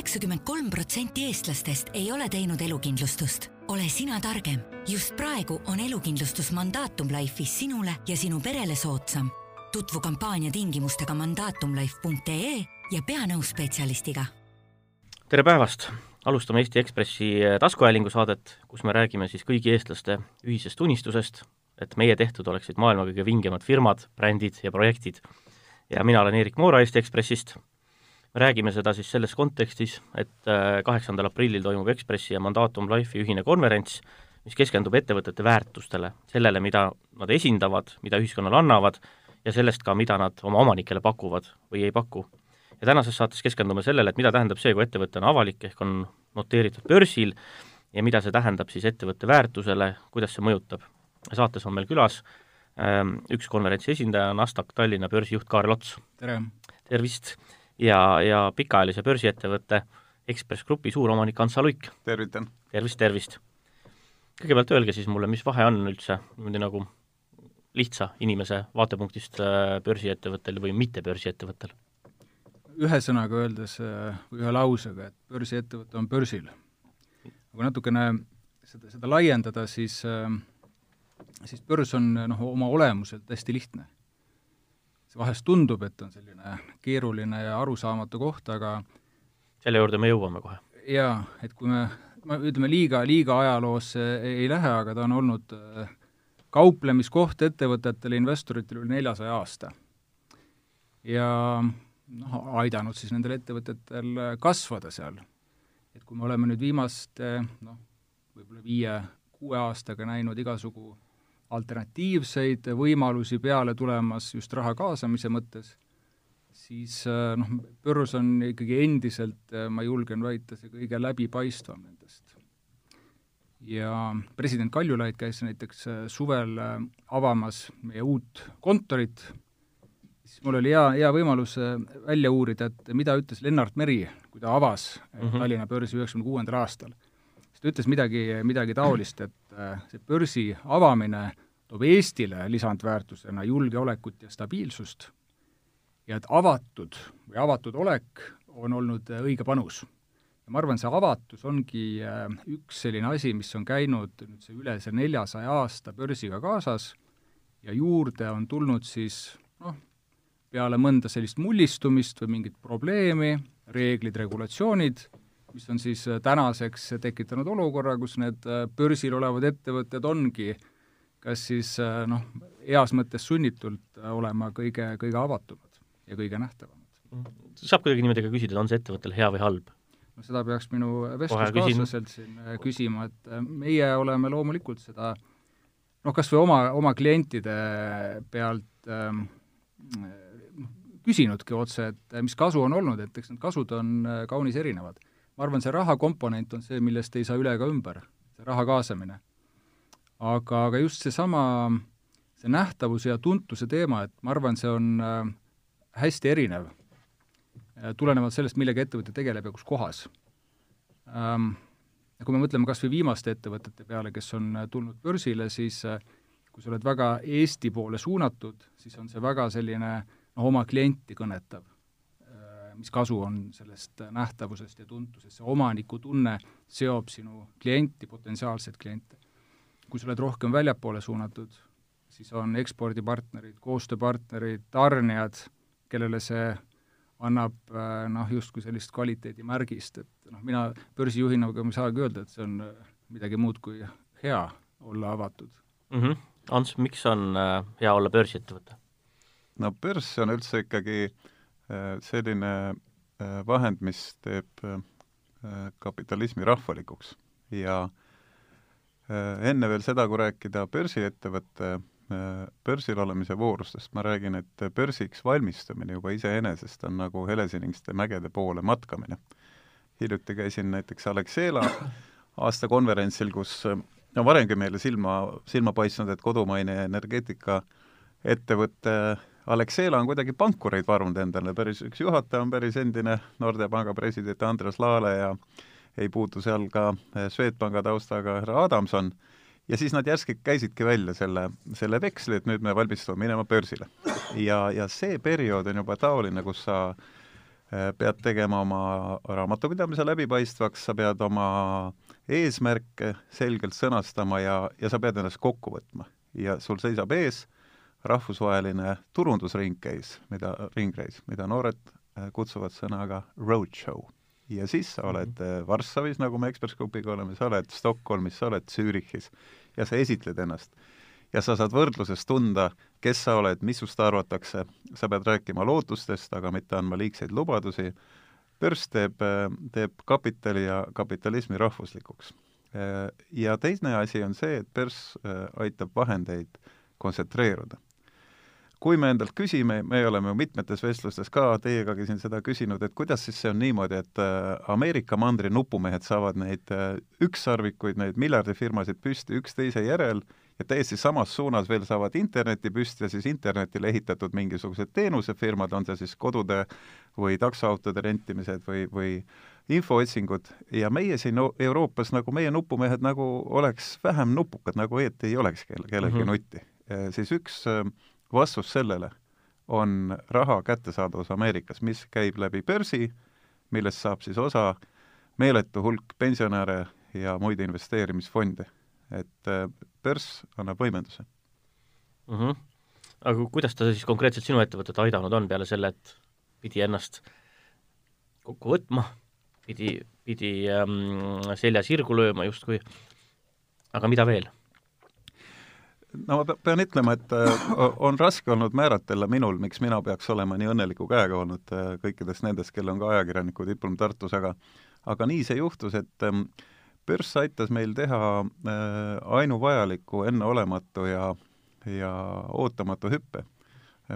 kaheksakümmend kolm protsenti eestlastest ei ole teinud elukindlustust. ole sina targem. just praegu on elukindlustus Mandatum Life'is sinule ja sinu perele soodsam. tutvu kampaania tingimustega mandatumlife.ee ja pea nõu spetsialistiga. tere päevast! alustame Eesti Ekspressi taskuhäälingu saadet, kus me räägime siis kõigi eestlaste ühisest unistusest, et meie tehtud oleksid maailma kõige vingemad firmad, brändid ja projektid. ja mina olen Eerik Moora Eesti Ekspressist me räägime seda siis selles kontekstis, et äh, kaheksandal aprillil toimub Ekspressi ja Mandatum Life'i ühine konverents, mis keskendub ettevõtete väärtustele, sellele, mida nad esindavad, mida ühiskonnale annavad, ja sellest ka, mida nad oma omanikele pakuvad või ei paku. ja tänases saates keskendume sellele, et mida tähendab see, kui ettevõte on avalik, ehk on noteeritud börsil, ja mida see tähendab siis ettevõtte väärtusele, kuidas see mõjutab. saates on meil külas ähm, üks konverentsi esindaja, Nasdaq Tallinna börsijuht Kaarel Ots. tere! tervist! Ja, ja pikaajalise börsiettevõtte Ekspress Grupi suuromanik Ants Aluik. tervitan! tervist, tervist! kõigepealt öelge siis mulle, mis vahe on üldse niimoodi nagu lihtsa inimese vaatepunktist äh, börsiettevõttel või mitte börsiettevõttel? ühe sõnaga öeldes, äh, ühe lausega, et börsiettevõte on börsil. kui natukene seda, seda laiendada, siis, äh, siis börs on noh, oma olemuselt hästi lihtne see vahest tundub, et on selline keeruline ja arusaamatu koht, aga selle juurde me jõuame kohe. jaa, et kui me, ma ütleme, liiga, liiga ajaloosse ei lähe, aga ta on olnud äh, kauplemiskoht ettevõtetele, investoritele üle neljasaja aasta. ja noh, aidanud siis nendel ettevõtetel kasvada seal. et kui me oleme nüüd viimaste noh, võib-olla viie-kuue aastaga näinud igasugu alternatiivseid võimalusi peale tulemas just raha kaasamise mõttes, siis äh, noh, börs on ikkagi endiselt, äh, ma julgen väita, see kõige läbipaistvam nendest. ja president Kaljulaid käis näiteks äh, suvel avamas meie uut kontorit, siis mul oli hea, hea võimalus välja uurida, et mida ütles Lennart Meri, kui ta avas mm -hmm. Tallinna börsi üheksakümne kuuendal aastal ta ütles midagi, midagi taolist, et äh, see börsi avamine toob Eestile lisandväärtusena julgeolekut ja stabiilsust ja et avatud või avatud olek on olnud äh, õige panus. ja ma arvan, see avatus ongi äh, üks selline asi, mis on käinud nüüd see üle see neljasaja aasta börsiga kaasas ja juurde on tulnud siis noh, peale mõnda sellist mullistumist või mingit probleemi, reeglid, regulatsioonid mis on siis äh, tänaseks tekitanud olukorra, kus need äh, börsil olevad ettevõtted ongi kas siis äh, noh, heas mõttes sunnitult olema kõige, kõige avatumad ja kõige nähtavamad. saab kuidagi niimoodi ka küsida, on see ettevõttel hea või halb? no seda peaks minu vestluskaaslaselt siin küsima, et meie oleme loomulikult seda noh, kas või oma, oma klientide pealt ähm, küsinudki otse, et mis kasu on olnud, et eks need kasud on kaunis erinevad ma arvan, see raha komponent on see, millest ei saa üle ega ümber, see raha kaasamine. aga, aga just seesama, see nähtavuse ja tuntuse teema, et ma arvan, see on äh, hästi erinev, äh, tulenevalt sellest, millega ettevõte tegeleb ja kus kohas ähm,. Ja kui me mõtleme kas või viimaste ettevõtete peale, kes on äh, tulnud börsile, siis kui sa oled väga Eesti poole suunatud, siis on see väga selline noh, oma klienti kõnetav mis kasu on sellest nähtavusest ja tuntusest, see omanikutunne seob sinu klienti, potentsiaalseid kliente. kui sa oled rohkem väljapoole suunatud, siis on ekspordipartnerid, koostööpartnerid, tarnijad, kellele see annab noh, justkui sellist kvaliteedimärgist, et noh, mina börsijuhina ma ei saagi öelda, et see on midagi muud kui hea olla avatud mm. -hmm. Ants, miks on äh, hea olla börsiettevõte? no börs on üldse ikkagi äh, Äh, selline äh, vahend, mis teeb äh, kapitalismi rahvalikuks ja enne veel seda, kui rääkida börsiettevõtte börsil olemise voorustest, ma räägin, et börsiks valmistumine juba iseenesest on nagu helesiniste mägede poole matkamine. hiljuti käisin näiteks Alexela aastakonverentsil, kus no varemgi meile silma, silma paistnud, et kodumaine energeetikaettevõte Alexela on kuidagi pankureid varunud endale, päris, üks juhataja on päris endine Nordea panga president Andres Laale ja ei puutu seal ka eh, Swedbanka taustaga härra Adamson, ja siis nad järsku käisidki välja selle, selle veksli, et nüüd me valmistume minema börsile. ja, ja see periood on juba taoline, kus sa pead tegema oma raamatupidamise läbipaistvaks, sa pead oma eesmärke selgelt sõnastama ja, ja sa pead ennast kokku võtma. ja sul seisab ees rahvusvaheline turundusringreis, mida, ringreis, mida noored kutsuvad sõnaga roadshow ja siis sa oled mm -hmm. Varssavis, nagu me Ekspress Grupiga oleme, sa oled Stockholmis, sa oled Zürichis ja sa esitled ennast. ja sa saad võrdluses tunda, kes sa oled, mis sust arvatakse, sa pead rääkima lootustest, aga mitte andma liigseid lubadusi, börs teeb, teeb kapitali ja kapitalismi rahvuslikuks. Ja teine asi on see, et börs äh, aitab vahendeid kontsentreeruda kui me endalt küsime, me oleme mitmetes vestlustes ka teiegagi siin seda küsinud, et kuidas siis see on niimoodi, et äh, Ameerika mandri nupumehed saavad neid äh, ükssarvikuid, neid miljardifirmasid püsti üksteise järel ja täiesti samas suunas veel saavad interneti püsti ja siis internetile ehitatud mingisugused teenusefirmad, on see siis kodude või taksoautode rentimised või, või infootsingud ja meie siin Euroopas nagu meie nupumehed nagu oleks vähem nupukad, nagu õieti ei oleks kelle, kellelgi mm -hmm. nutti. siis üks äh, vastus sellele on raha kättesaadavus Ameerikas, mis käib läbi börsi, millest saab siis osa meeletu hulk pensionäre ja muid investeerimisfonde. et äh, börs annab võimenduse mm. -hmm. aga kuidas ta siis konkreetselt sinu ettevõtet aidanud on, peale selle, et pidi ennast kokku võtma, pidi, pidi ähm, selja sirgu lööma justkui, aga mida veel? No ma pean ütlema, et äh, on raske olnud määratleda minul, miks mina peaks olema nii õnneliku käega olnud äh, kõikidest nendest, kellel on ka ajakirjaniku diplom Tartus, aga aga nii see juhtus, et ähm, börs aitas meil teha äh, ainuvajaliku, enneolematu ja, ja ootamatu hüppe.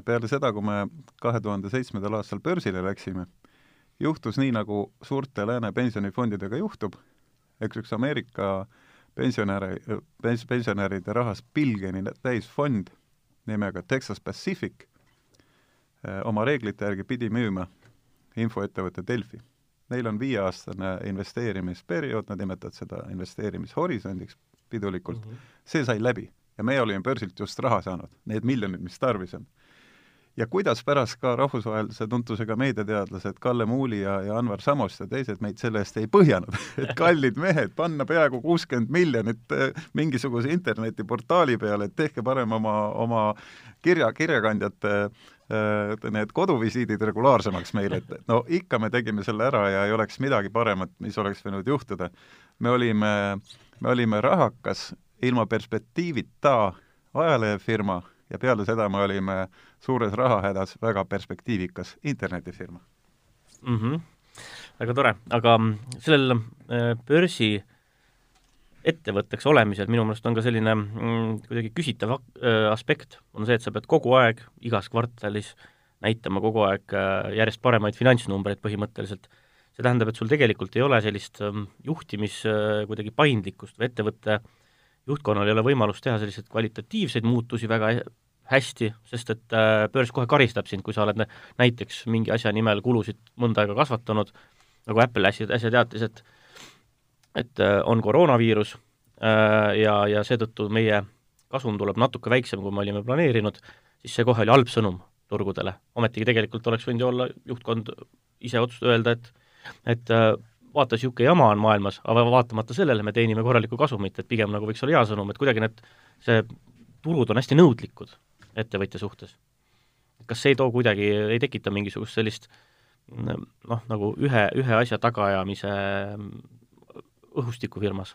peale seda, kui me kahe tuhande seitsmendal aastal börsile läksime, juhtus nii, nagu suurte lääne pensionifondidega juhtub, eks üks Ameerika äh, pensionäre, pens-, pensionäride rahast pilgeni täis fond nimega Texas Pacific eh, oma reeglite järgi pidi müüma infoettevõtte Delfi. Neil on viieaastane investeerimisperiood, nad nimetavad seda investeerimishorisondiks pidulikult mm, -hmm. see sai läbi ja meie olime börsilt just raha saanud, need miljonid, mis tarvis on ja kuidas pärast ka rahvusvahelise tuntusega meediateadlased Kalle Muuli ja, ja Anvar Samost ja teised meid selle eest ei põhjanud, et kallid mehed, panna peaaegu kuuskümmend miljonit eh, mingisuguse internetiportaali peale, et tehke parem oma, oma kirja, kirjakandjate eh, need koduvisiidid regulaarsemaks meile, et no ikka me tegime selle ära ja ei oleks midagi paremat, mis oleks võinud juhtuda. me olime, me olime rahakas, ilma perspektiivita ajalehefirma ja peale seda me olime suures rahahädas väga perspektiivikas internetifirma mm. -hmm. väga tore, aga sellel äh, börsi ettevõtteks olemisel minu meelest on ka selline mm, kuidagi küsitav äh, aspekt, on see, et sa pead kogu aeg igas kvartalis näitama kogu aeg äh, järjest paremaid finantsnumbreid põhimõtteliselt. see tähendab, et sul tegelikult ei ole sellist ähm, juhtimis äh, kuidagi paindlikkust või ettevõtte juhtkonnal ei ole võimalust teha selliseid kvalitatiivseid muutusi väga hästi, sest et äh, börs kohe karistab sind, kui sa oled näiteks mingi asja nimel kulusid mõnda aega kasvatanud, nagu Apple äsja, äsja teatis, et et äh, on koroonaviirus äh, ja, ja seetõttu meie kasum tuleb natuke väiksem, kui me olime planeerinud, siis see kohe oli halb sõnum turgudele. ometigi tegelikult oleks võinud ju olla juhtkond ise otsust öelda, et et vaata, niisugune jama on maailmas, aga vaatamata sellele me teenime korralikku kasumit, et pigem nagu võiks olla hea sõnum, et kuidagi need, see turud on hästi nõudlikud ettevõtja suhtes. kas see ei too kuidagi, ei tekita mingisugust sellist noh, nagu ühe, ühe asja tagaajamise õhustikku firmas?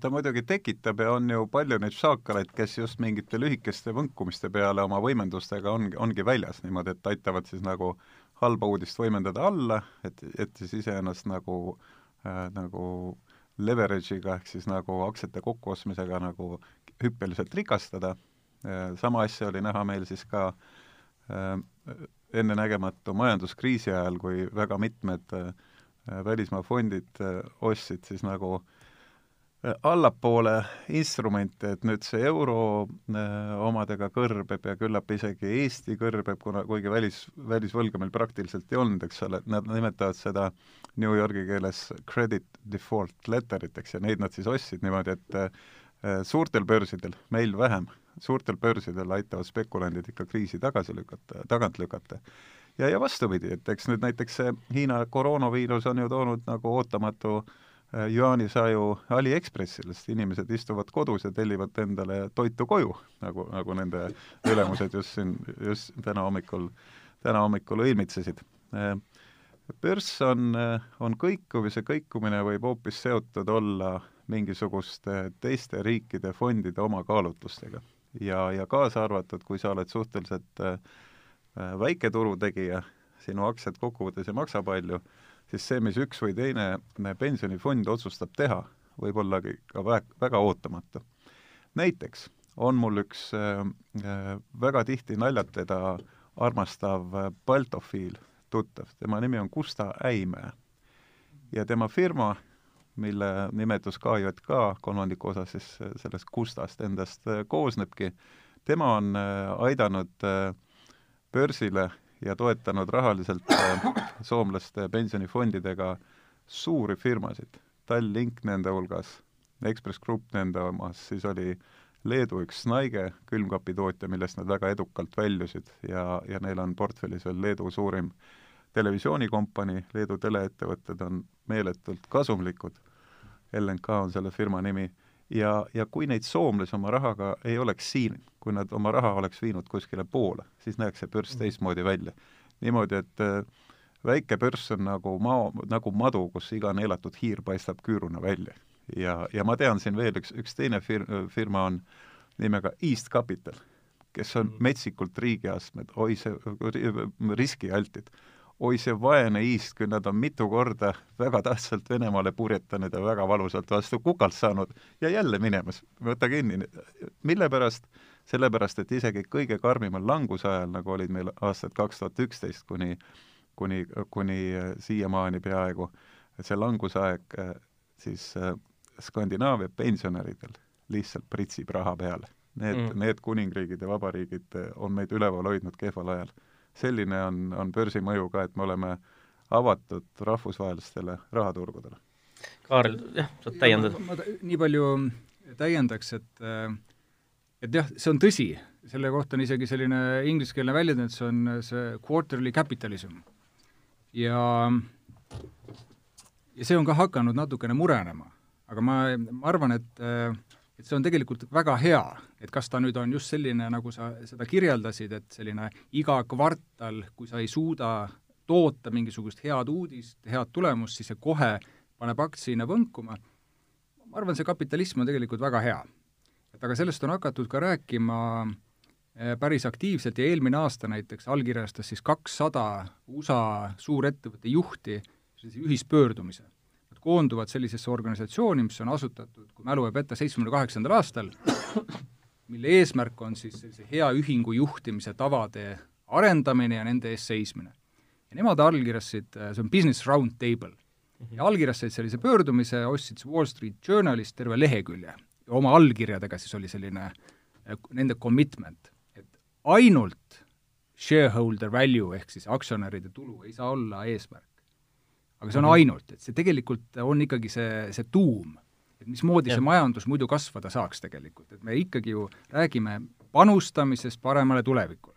ta muidugi tekitab ja on ju palju neid šaakaleid, kes just mingite lühikeste võnkumiste peale oma võimendustega ongi, ongi väljas niimoodi, et aitavad siis nagu halba uudist võimendada alla, et, et siis iseennast nagu äh,, nagu leverage'iga ehk siis nagu aktsiate kokkuostmisega nagu hüppeliselt rikastada. Äh, sama asja oli näha meil siis ka äh, ennenägematu majanduskriisi ajal, kui väga mitmed äh, välismaa fondid ostsid siis nagu allapoole instrumente, et nüüd see euro omadega kõrbeb ja küllap isegi Eesti kõrbeb, kuna kuigi välis, välisvõlga meil praktiliselt ei olnud, eks ole, nad nimetavad seda New Yorgi keeles credit default letteriteks ja neid nad siis ostsid niimoodi, et suurtel börsidel, meil vähem suurtel börsidel aitavad spekulandid ikka kriisi tagasi lükata, tagant lükata. ja, ja vastupidi, et eks nüüd näiteks see Hiina koroonaviirus on ju toonud nagu ootamatu äh, jüaanisaju Aliekspressil, sest inimesed istuvad kodus ja tellivad endale toitu koju, nagu, nagu nende ülemused just siin, just täna hommikul, täna hommikul õilmitsesid. Äh, börs on, on kõikuv ja see kõikumine võib hoopis seotud olla mingisuguste teiste riikide fondide oma kaalutlustega. ja, ja kaasa arvatud, kui sa oled suhteliselt äh, Äh, väike turutegija, sinu aktsiad kokkuvõttes ei maksa palju, siis see, mis üks või teine äh, pensionifond otsustab teha, võib olla ka väga, ootamatu. näiteks on mul üks äh, äh, väga tihti naljatleda armastav baltofiil tuttav, tema nimi on Gusta Äimäe. ja tema firma, mille nimetus KJK kolmandiku osas siis sellest Gustast endast koosnebki, tema on aidanud börsile ja toetanud rahaliselt äh, soomlaste pensionifondidega suuri firmasid, Tallink nende hulgas, Ekspress Grupp nende omas, siis oli Leedu üks Snaige külmkapitootja, millest nad väga edukalt väljusid ja, ja neil on portfellis veel Leedu suurim televisioonikompanii, Leedu teleettevõtted on meeletult kasumlikud, LNK on selle firma nimi, ja, ja kui neid soomlasi oma rahaga ei oleks siin, kui nad oma raha oleks viinud kuskile poole, siis näeks see börs mm. teistmoodi välja. niimoodi, et äh, väike börs on nagu maa, nagu madu, kus iga neelatud hiir paistab küüruna välja. ja, ja ma tean siin veel üks, üks teine fir-, firma on nimega East Capital, kes on mm. metsikult riigiastmed, oi see, riskialtid oi see vaene iist, kui nad on mitu korda väga tähtsalt Venemaale purjetanud ja väga valusalt vastu kukalt saanud ja jälle minemas, võta kinni. mille pärast? sellepärast, et isegi kõige karmimal languse ajal, nagu olid meil aastad kaks tuhat üksteist kuni, kuni, kuni siiamaani peaaegu, see langusaeg siis äh, Skandinaavia pensionäridel lihtsalt pritsib raha peale. Need mm., need kuningriigid ja vabariigid on meid üleval hoidnud kehval ajal. Selline on, on börsi mõju ka, et me oleme avatud rahvusvahelistele rahaturgudele. Kaarel, jah, saad täiendada? ma nii palju täiendaks, et äh, et jah, see on tõsi, selle kohta on isegi selline ingliskeelne väljend, et see on see quarterly capitalism. ja, ja see on ka hakanud natukene murenema. aga ma, ma arvan, et et see on tegelikult väga hea, et kas ta nüüd on just selline, nagu sa seda kirjeldasid, et selline iga kvartal, kui sa ei suuda toota mingisugust head uudist, head tulemust, siis see kohe paneb aktsiahinna võnkuma, ma arvan, see kapitalism on tegelikult väga hea et aga sellest on hakatud ka rääkima eh, päris aktiivselt ja eelmine aasta näiteks allkirjastas siis kakssada USA suurettevõtte juhti sellise ühispöördumise. Nad koonduvad sellisesse organisatsiooni, mis on asutatud, kui mälu ei peta, seitsmekümne kaheksandal aastal, mille eesmärk on siis sellise hea ühingu juhtimise tavade arendamine ja nende eest seismine. ja nemad allkirjastasid, eh, see on Business Round Table, ja allkirjastasid sellise pöördumise, ostsid Wall Street Journalist terve lehekülje oma allkirjadega siis oli selline äh, nende commitment, et ainult shareholder value ehk siis aktsionäride tulu ei saa olla eesmärk. Aga see on -hmm. ainult, et see tegelikult on ikkagi see, see tuum, et mismoodi ja. see majandus muidu kasvada saaks tegelikult, et me ikkagi ju räägime panustamisest paremale tulevikule.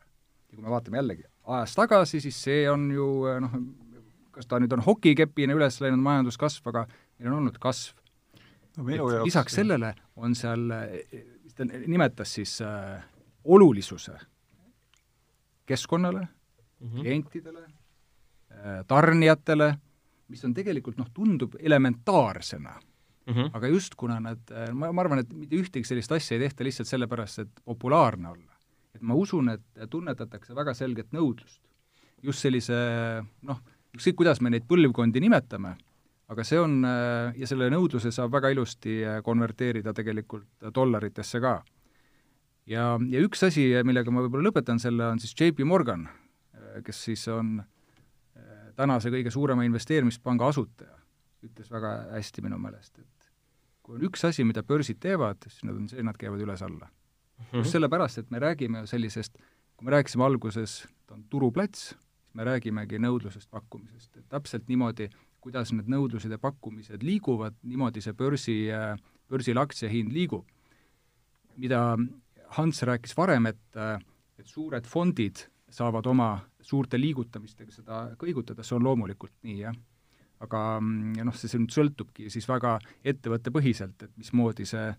ja kui me vaatame jällegi ajas tagasi, siis see on ju noh, kas ta nüüd on hokikepina üles läinud majanduskasv, aga meil on olnud kasv no, lisaks sellele on seal, mis ta nimetas siis äh,, olulisuse keskkonnale mm, -hmm. klientidele äh,, tarnijatele, mis on tegelikult noh, tundub elementaarsena mm, -hmm. aga just kuna nad, äh, ma, ma arvan, et mitte ühtegi sellist asja ei tehta lihtsalt sellepärast, et populaarne olla. et ma usun, et tunnetatakse väga selget nõudlust. just sellise noh, ükskõik, kuidas me neid põlvkondi nimetame aga see on, äh, ja selle nõudluse saab väga ilusti äh, konverteerida tegelikult dollaritesse ka. ja, ja üks asi, millega ma võib-olla lõpetan selle, on siis JP Morgan, äh, kes siis on tänase kõige suurema investeerimispanga asutaja, ütles väga hästi minu meelest, et kui on üks asi, mida börsid teevad, siis nad on see, nad käivad üles-alla mm. -hmm. just sellepärast, et me räägime ju sellisest, kui me rääkisime alguses, ta on turuplats, siis me räägimegi nõudlusest-pakkumisest, et täpselt niimoodi kuidas need nõudlused ja pakkumised liiguvad, niimoodi see börsi, börsil aktsiahind liigub. mida Hans rääkis varem, et, et suured fondid saavad oma suurte liigutamistega seda kõigutada, see on loomulikult nii, jah. aga mm, noh, see, nüüd sõltubki siis väga ettevõttepõhiselt, et mismoodi see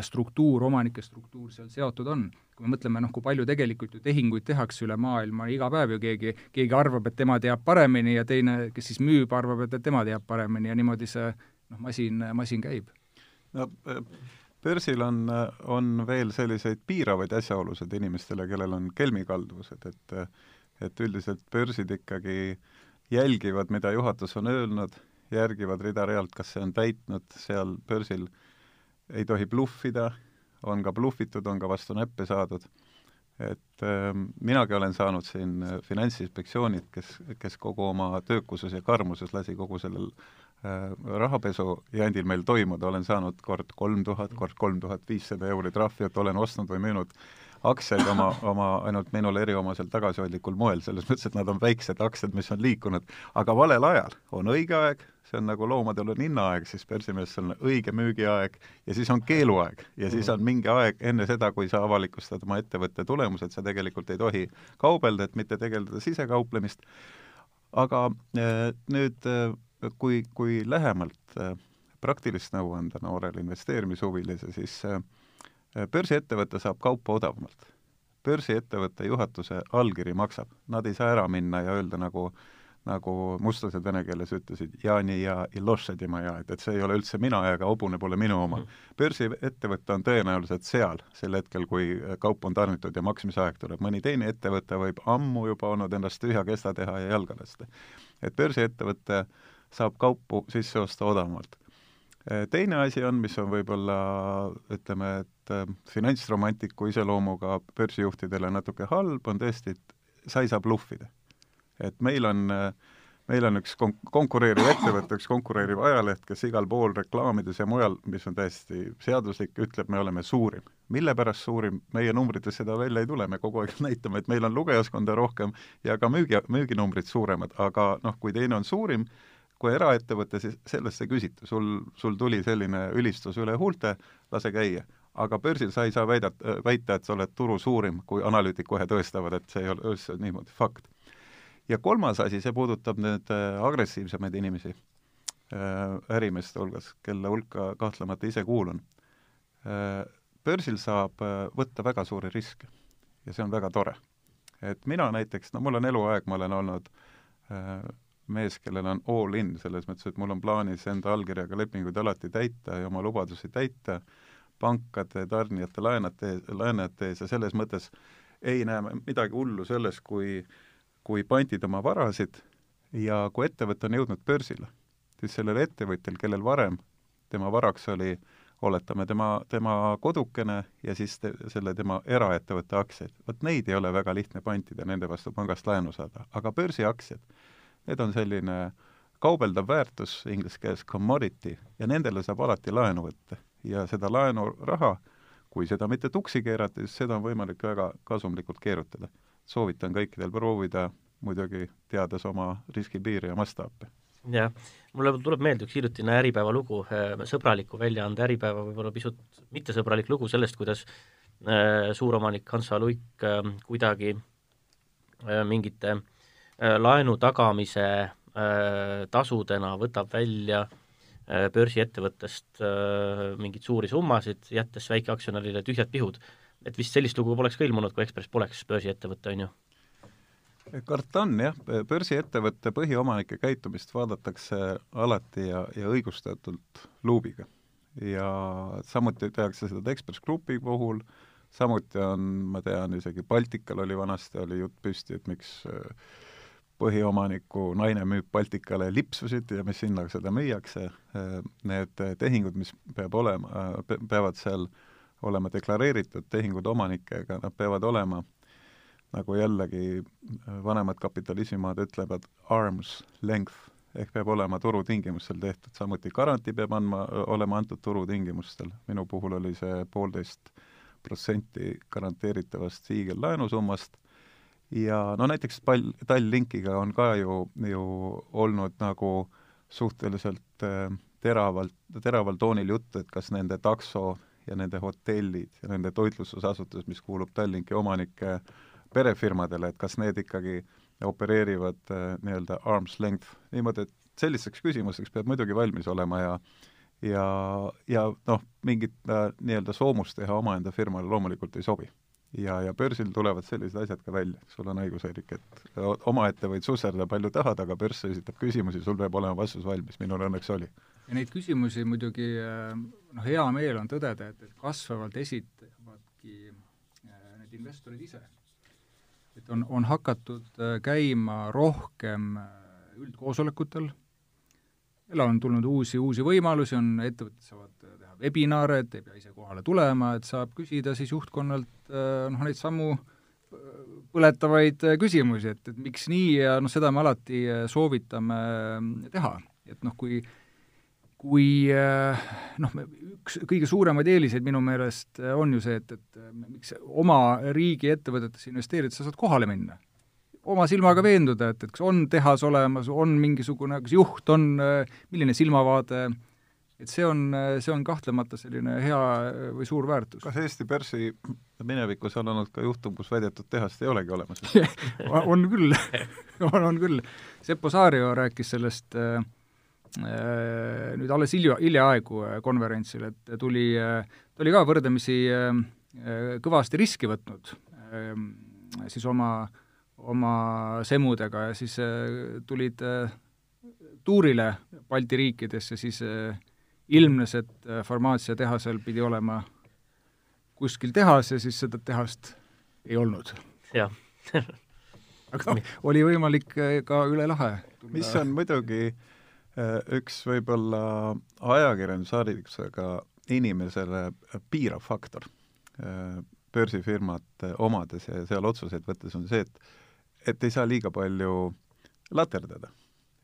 struktuur, omanike struktuur seal seotud on. kui me mõtleme, noh, kui palju tegelikult ju tehinguid tehakse üle maailma iga päev ju keegi, keegi arvab, et tema teab paremini ja teine, kes siis müüb, arvab, et, tema teab paremini ja niimoodi see noh, masin, masin käib. no börsil on, on veel selliseid piiravaid asjaolusid inimestele, kellel on kelmikalduvused, et et üldiselt börsid ikkagi jälgivad, mida juhatus on öelnud, järgivad rida-realt, kas see on täitnud, seal börsil ei tohi bluffida, on ka blufitud, on ka vastu näppe saadud, et äh, minagi olen saanud siin Finantsinspektsioonilt, kes, kes kogu oma töökuses ja karmuses lasi kogu sellel Äh, rahapesujandil meil toimuda, olen saanud kord kolm tuhat, kord kolm tuhat viissada euri trahvi, et olen ostnud või müünud aktsiaid oma, oma ainult minule eriomasel tagasihoidlikul moel, selles mõttes, et nad on väiksed aktsiad, mis on liikunud, aga valel ajal on õige aeg, see on nagu loomadel on hinnaaeg, siis börsimees on õige müügiaeg ja siis on keeluaeg. Ja siis on mingi aeg enne seda, kui sa avalikustad oma ettevõtte tulemused, sa tegelikult ei tohi kaubelda, et mitte tegeleda sisekauplemist, aga äh, nüüd äh, kui, kui lähemalt äh, praktilist nõu anda noorele investeerimishuvilise, siis äh, börsiettevõte saab kaupa odavamalt. börsiettevõtte juhatuse allkiri maksab, nad ei saa ära minna ja öelda nagu nagu mustlased vene keeles ütlesid, Jaani ja Ilošedima ja et, et see ei ole üldse mina ka hobune pole minu oma mm. börsiettevõte on tõenäoliselt seal sel hetkel, kui kaup on tarnitud ja maksmisaeg tuleb, mõni teine ettevõte võib ammu juba olnud ennast tühja kesta teha ja jalga lasta. et börsiettevõte äh, saab kaupu sisse osta odavamalt. Teine asi on, mis on võib-olla ütleme, et äh, finantsromantiku iseloomuga börsijuhtidele natuke halb, on tõesti, et sa ei saa bluffida. et meil on äh, meil on üks kon-, konkureeriv ettevõte, üks konkureeriv ajaleht, kes igal pool reklaamides ja mujal, mis on täiesti seaduslik, ütleb, me oleme suurim. mille pärast suurim, meie numbrites seda välja ei tule, me kogu aeg näitame, et meil on lugejaskonda rohkem ja ka müügi, müüginumbrid suuremad, aga noh, kui teine on suurim, kui eraettevõte, siis sellest ei küsita, sul, sul tuli selline ülistus üle huulte, lase käia. aga börsil sa ei saa väidat-, väita, et sa oled turu suurim, kui analüütik kohe tõestavad, et see ei ole üldse niimoodi, fakt. ja kolmas asi, see puudutab nüüd äh, agressiivsemaid inimesi äh, ärimeeste hulgas, kelle hulka kahtlemata ise kuulun. Äh, börsil saab võtta väga suuri riske ja see on väga tore. et mina näiteks, no mul on eluaeg, ma olen olnud mees, kellel on all in, selles mõttes, et mul on plaanis enda allkirjaga lepinguid alati täita ja oma lubadusi täita pankade, tarnijate, laenajate, laenajate ees ja selles mõttes ei näe midagi hullu selles, kui, kui pandid oma varasid ja kui ettevõte on jõudnud börsile, siis sellel ettevõtjal, kellel varem tema varaks oli oletame, tema, tema kodukene ja siis te, selle tema eraettevõtte aktsiaid, vot neid ei ole väga lihtne pantida, nende vastu pangast laenu saada, aga börsiaktsiad Need on selline kaubeldav väärtus, inglise keeles commodity, ja nendele saab alati laenu võtta. ja seda laenuraha, kui seda mitte tuksi keerata, siis seda on võimalik väga kasumlikult keerutada. soovitan kõikidel proovida, muidugi teades oma riskipiiri ja mastaape jah, mulle tuleb meelde üks hiljutine Äripäeva lugu, äh, sõbraliku väljaande Äripäeva võib-olla pisut mittesõbralik lugu sellest, kuidas äh, suuromanik Hans H. Luik äh, kuidagi mingite Äh, laenu tagamise äh, tasudena võtab välja äh, börsiettevõttest mingeid suuri summasid, jättes väikeaktsionärile tühjad pihud. et vist sellist lugu poleks ka ilmunud, kui Ekspress poleks börsiettevõte, on ju? karta on jah, börsiettevõtte põhiomanike käitumist vaadatakse alati ja, ja õigustatult luubiga. ja samuti tehakse seda Ekspress Grupi puhul, samuti on, ma tean, isegi Baltikal oli vanasti, oli jutt püsti, et miks äh, põhiomaniku naine müüb Baltikale lipsusid ja mis hinnaga seda müüakse, need tehingud, mis peab olema, peavad seal olema deklareeritud tehingud omanikega, nad peavad olema nagu jällegi vanemad kapitalismimaad ütlevad, arm's length, ehk peab olema turutingimustel tehtud, samuti garantii peab andma, olema antud turutingimustel, minu puhul oli see poolteist protsenti garanteeritavast hiigellaenusummast ja no näiteks pall, Tallinkiga on ka ju, ju olnud nagu suhteliselt äh, teravalt, teraval toonil juttu, et kas nende takso ja nende hotellid ja nende toitlustusasutus, mis kuulub Tallinki omanike perefirmadele, et kas need ikkagi opereerivad äh, nii-öelda arm's length, niimoodi, et sellisteks küsimusteks peab muidugi valmis olema ja ja, ja noh, mingit äh, nii-öelda soomust teha omaenda firmale loomulikult ei sobi. Ja, ja börsil tulevad sellised asjad ka välja, sul on õigus, Eerik, et omaette võid susserda palju tahad, aga börs esitab küsimusi, sul peab olema vastus valmis, minul õnneks oli. ja neid küsimusi muidugi noh, hea meel on tõdeda, et, et kasvavalt esitavadki need investorid ise. et on, on hakatud käima rohkem üldkoosolekutel jälle on tulnud uusi, uusi võimalusi, on, ettevõtted saavad webinare, et ei pea ise kohale tulema, et saab küsida siis juhtkonnalt äh, noh, neid samu äh, põletavaid äh, küsimusi, et, et miks nii ja noh, seda me alati soovitame teha, et noh, kui kui noh, üks kõige suuremaid eeliseid minu meelest on ju see, et, et miks oma riigi ettevõtetesse investeerides sa saad kohale minna. Oma silmaga veenduda, et, et kas on tehas olemas, on mingisugune, kas juht on, milline silmavaade, et see on, see on kahtlemata selline hea või suur väärtus. kas Eesti börsi minevikus on olnud ka juhtum, kus väidetud tehast ei olegi olemas on küll on, on küll. Seppo Saario rääkis sellest äh, nüüd alles hilja, hiljaaegu konverentsil, et tuli, ta oli ka võrdlemisi kõvasti riski võtnud siis oma äh, oma semudega ja siis äh, tulid äh, tuurile Balti riikidesse, siis äh, ilmnes, et farmaatsiatehasel pidi olema kuskil tehas ja siis seda tehast ei olnud. jah aga noh, oli võimalik ka üle lahe mis on muidugi üks võib-olla ajakirjandusharidusega inimesele piirav faktor börsifirmat omades ja seal otsuseid võttes, on see, et et ei saa liiga palju laterdada.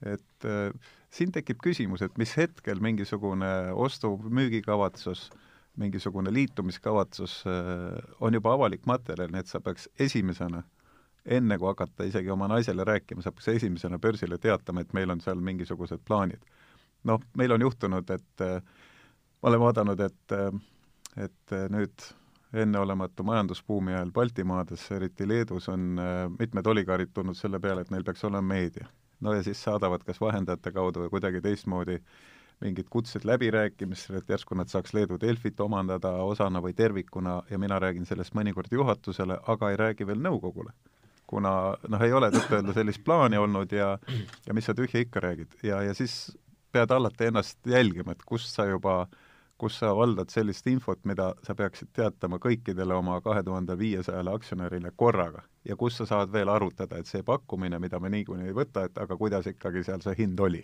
et äh, siin tekib küsimus, et mis hetkel mingisugune ostu-müügikavatsus, mingisugune liitumiskavatsus äh, on juba avalik materjal, nii et sa peaks esimesena enne kui hakata isegi oma naisele rääkima, sa peaks esimesena börsile teatama, et meil on seal mingisugused plaanid. noh, meil on juhtunud, et äh, ma olen vaadanud, et, äh, et nüüd enneolematu majandusbuumi ajal Baltimaades, eriti Leedus, on mitmed oligarid tulnud selle peale, et neil peaks olema meedia. No ja siis saadavad kas vahendajate kaudu või kuidagi teistmoodi mingid kutsed läbirääkimistele, et järsku nad saaks Leedu Delfit omandada osana või tervikuna ja mina räägin sellest mõnikord juhatusele, aga ei räägi veel nõukogule. kuna noh, ei ole tõtt-öelda sellist plaani olnud ja ja mis sa tühja ikka räägid. ja, ja siis pead alati ennast jälgima, et kust sa juba äh, kus sa valdad sellist infot, mida sa peaksid teatama kõikidele oma kahe tuhande viiesajale aktsionärile korraga ja kus sa saad veel arutada, et see pakkumine, mida me niikuinii ei võta, et aga kuidas ikkagi seal see hind oli?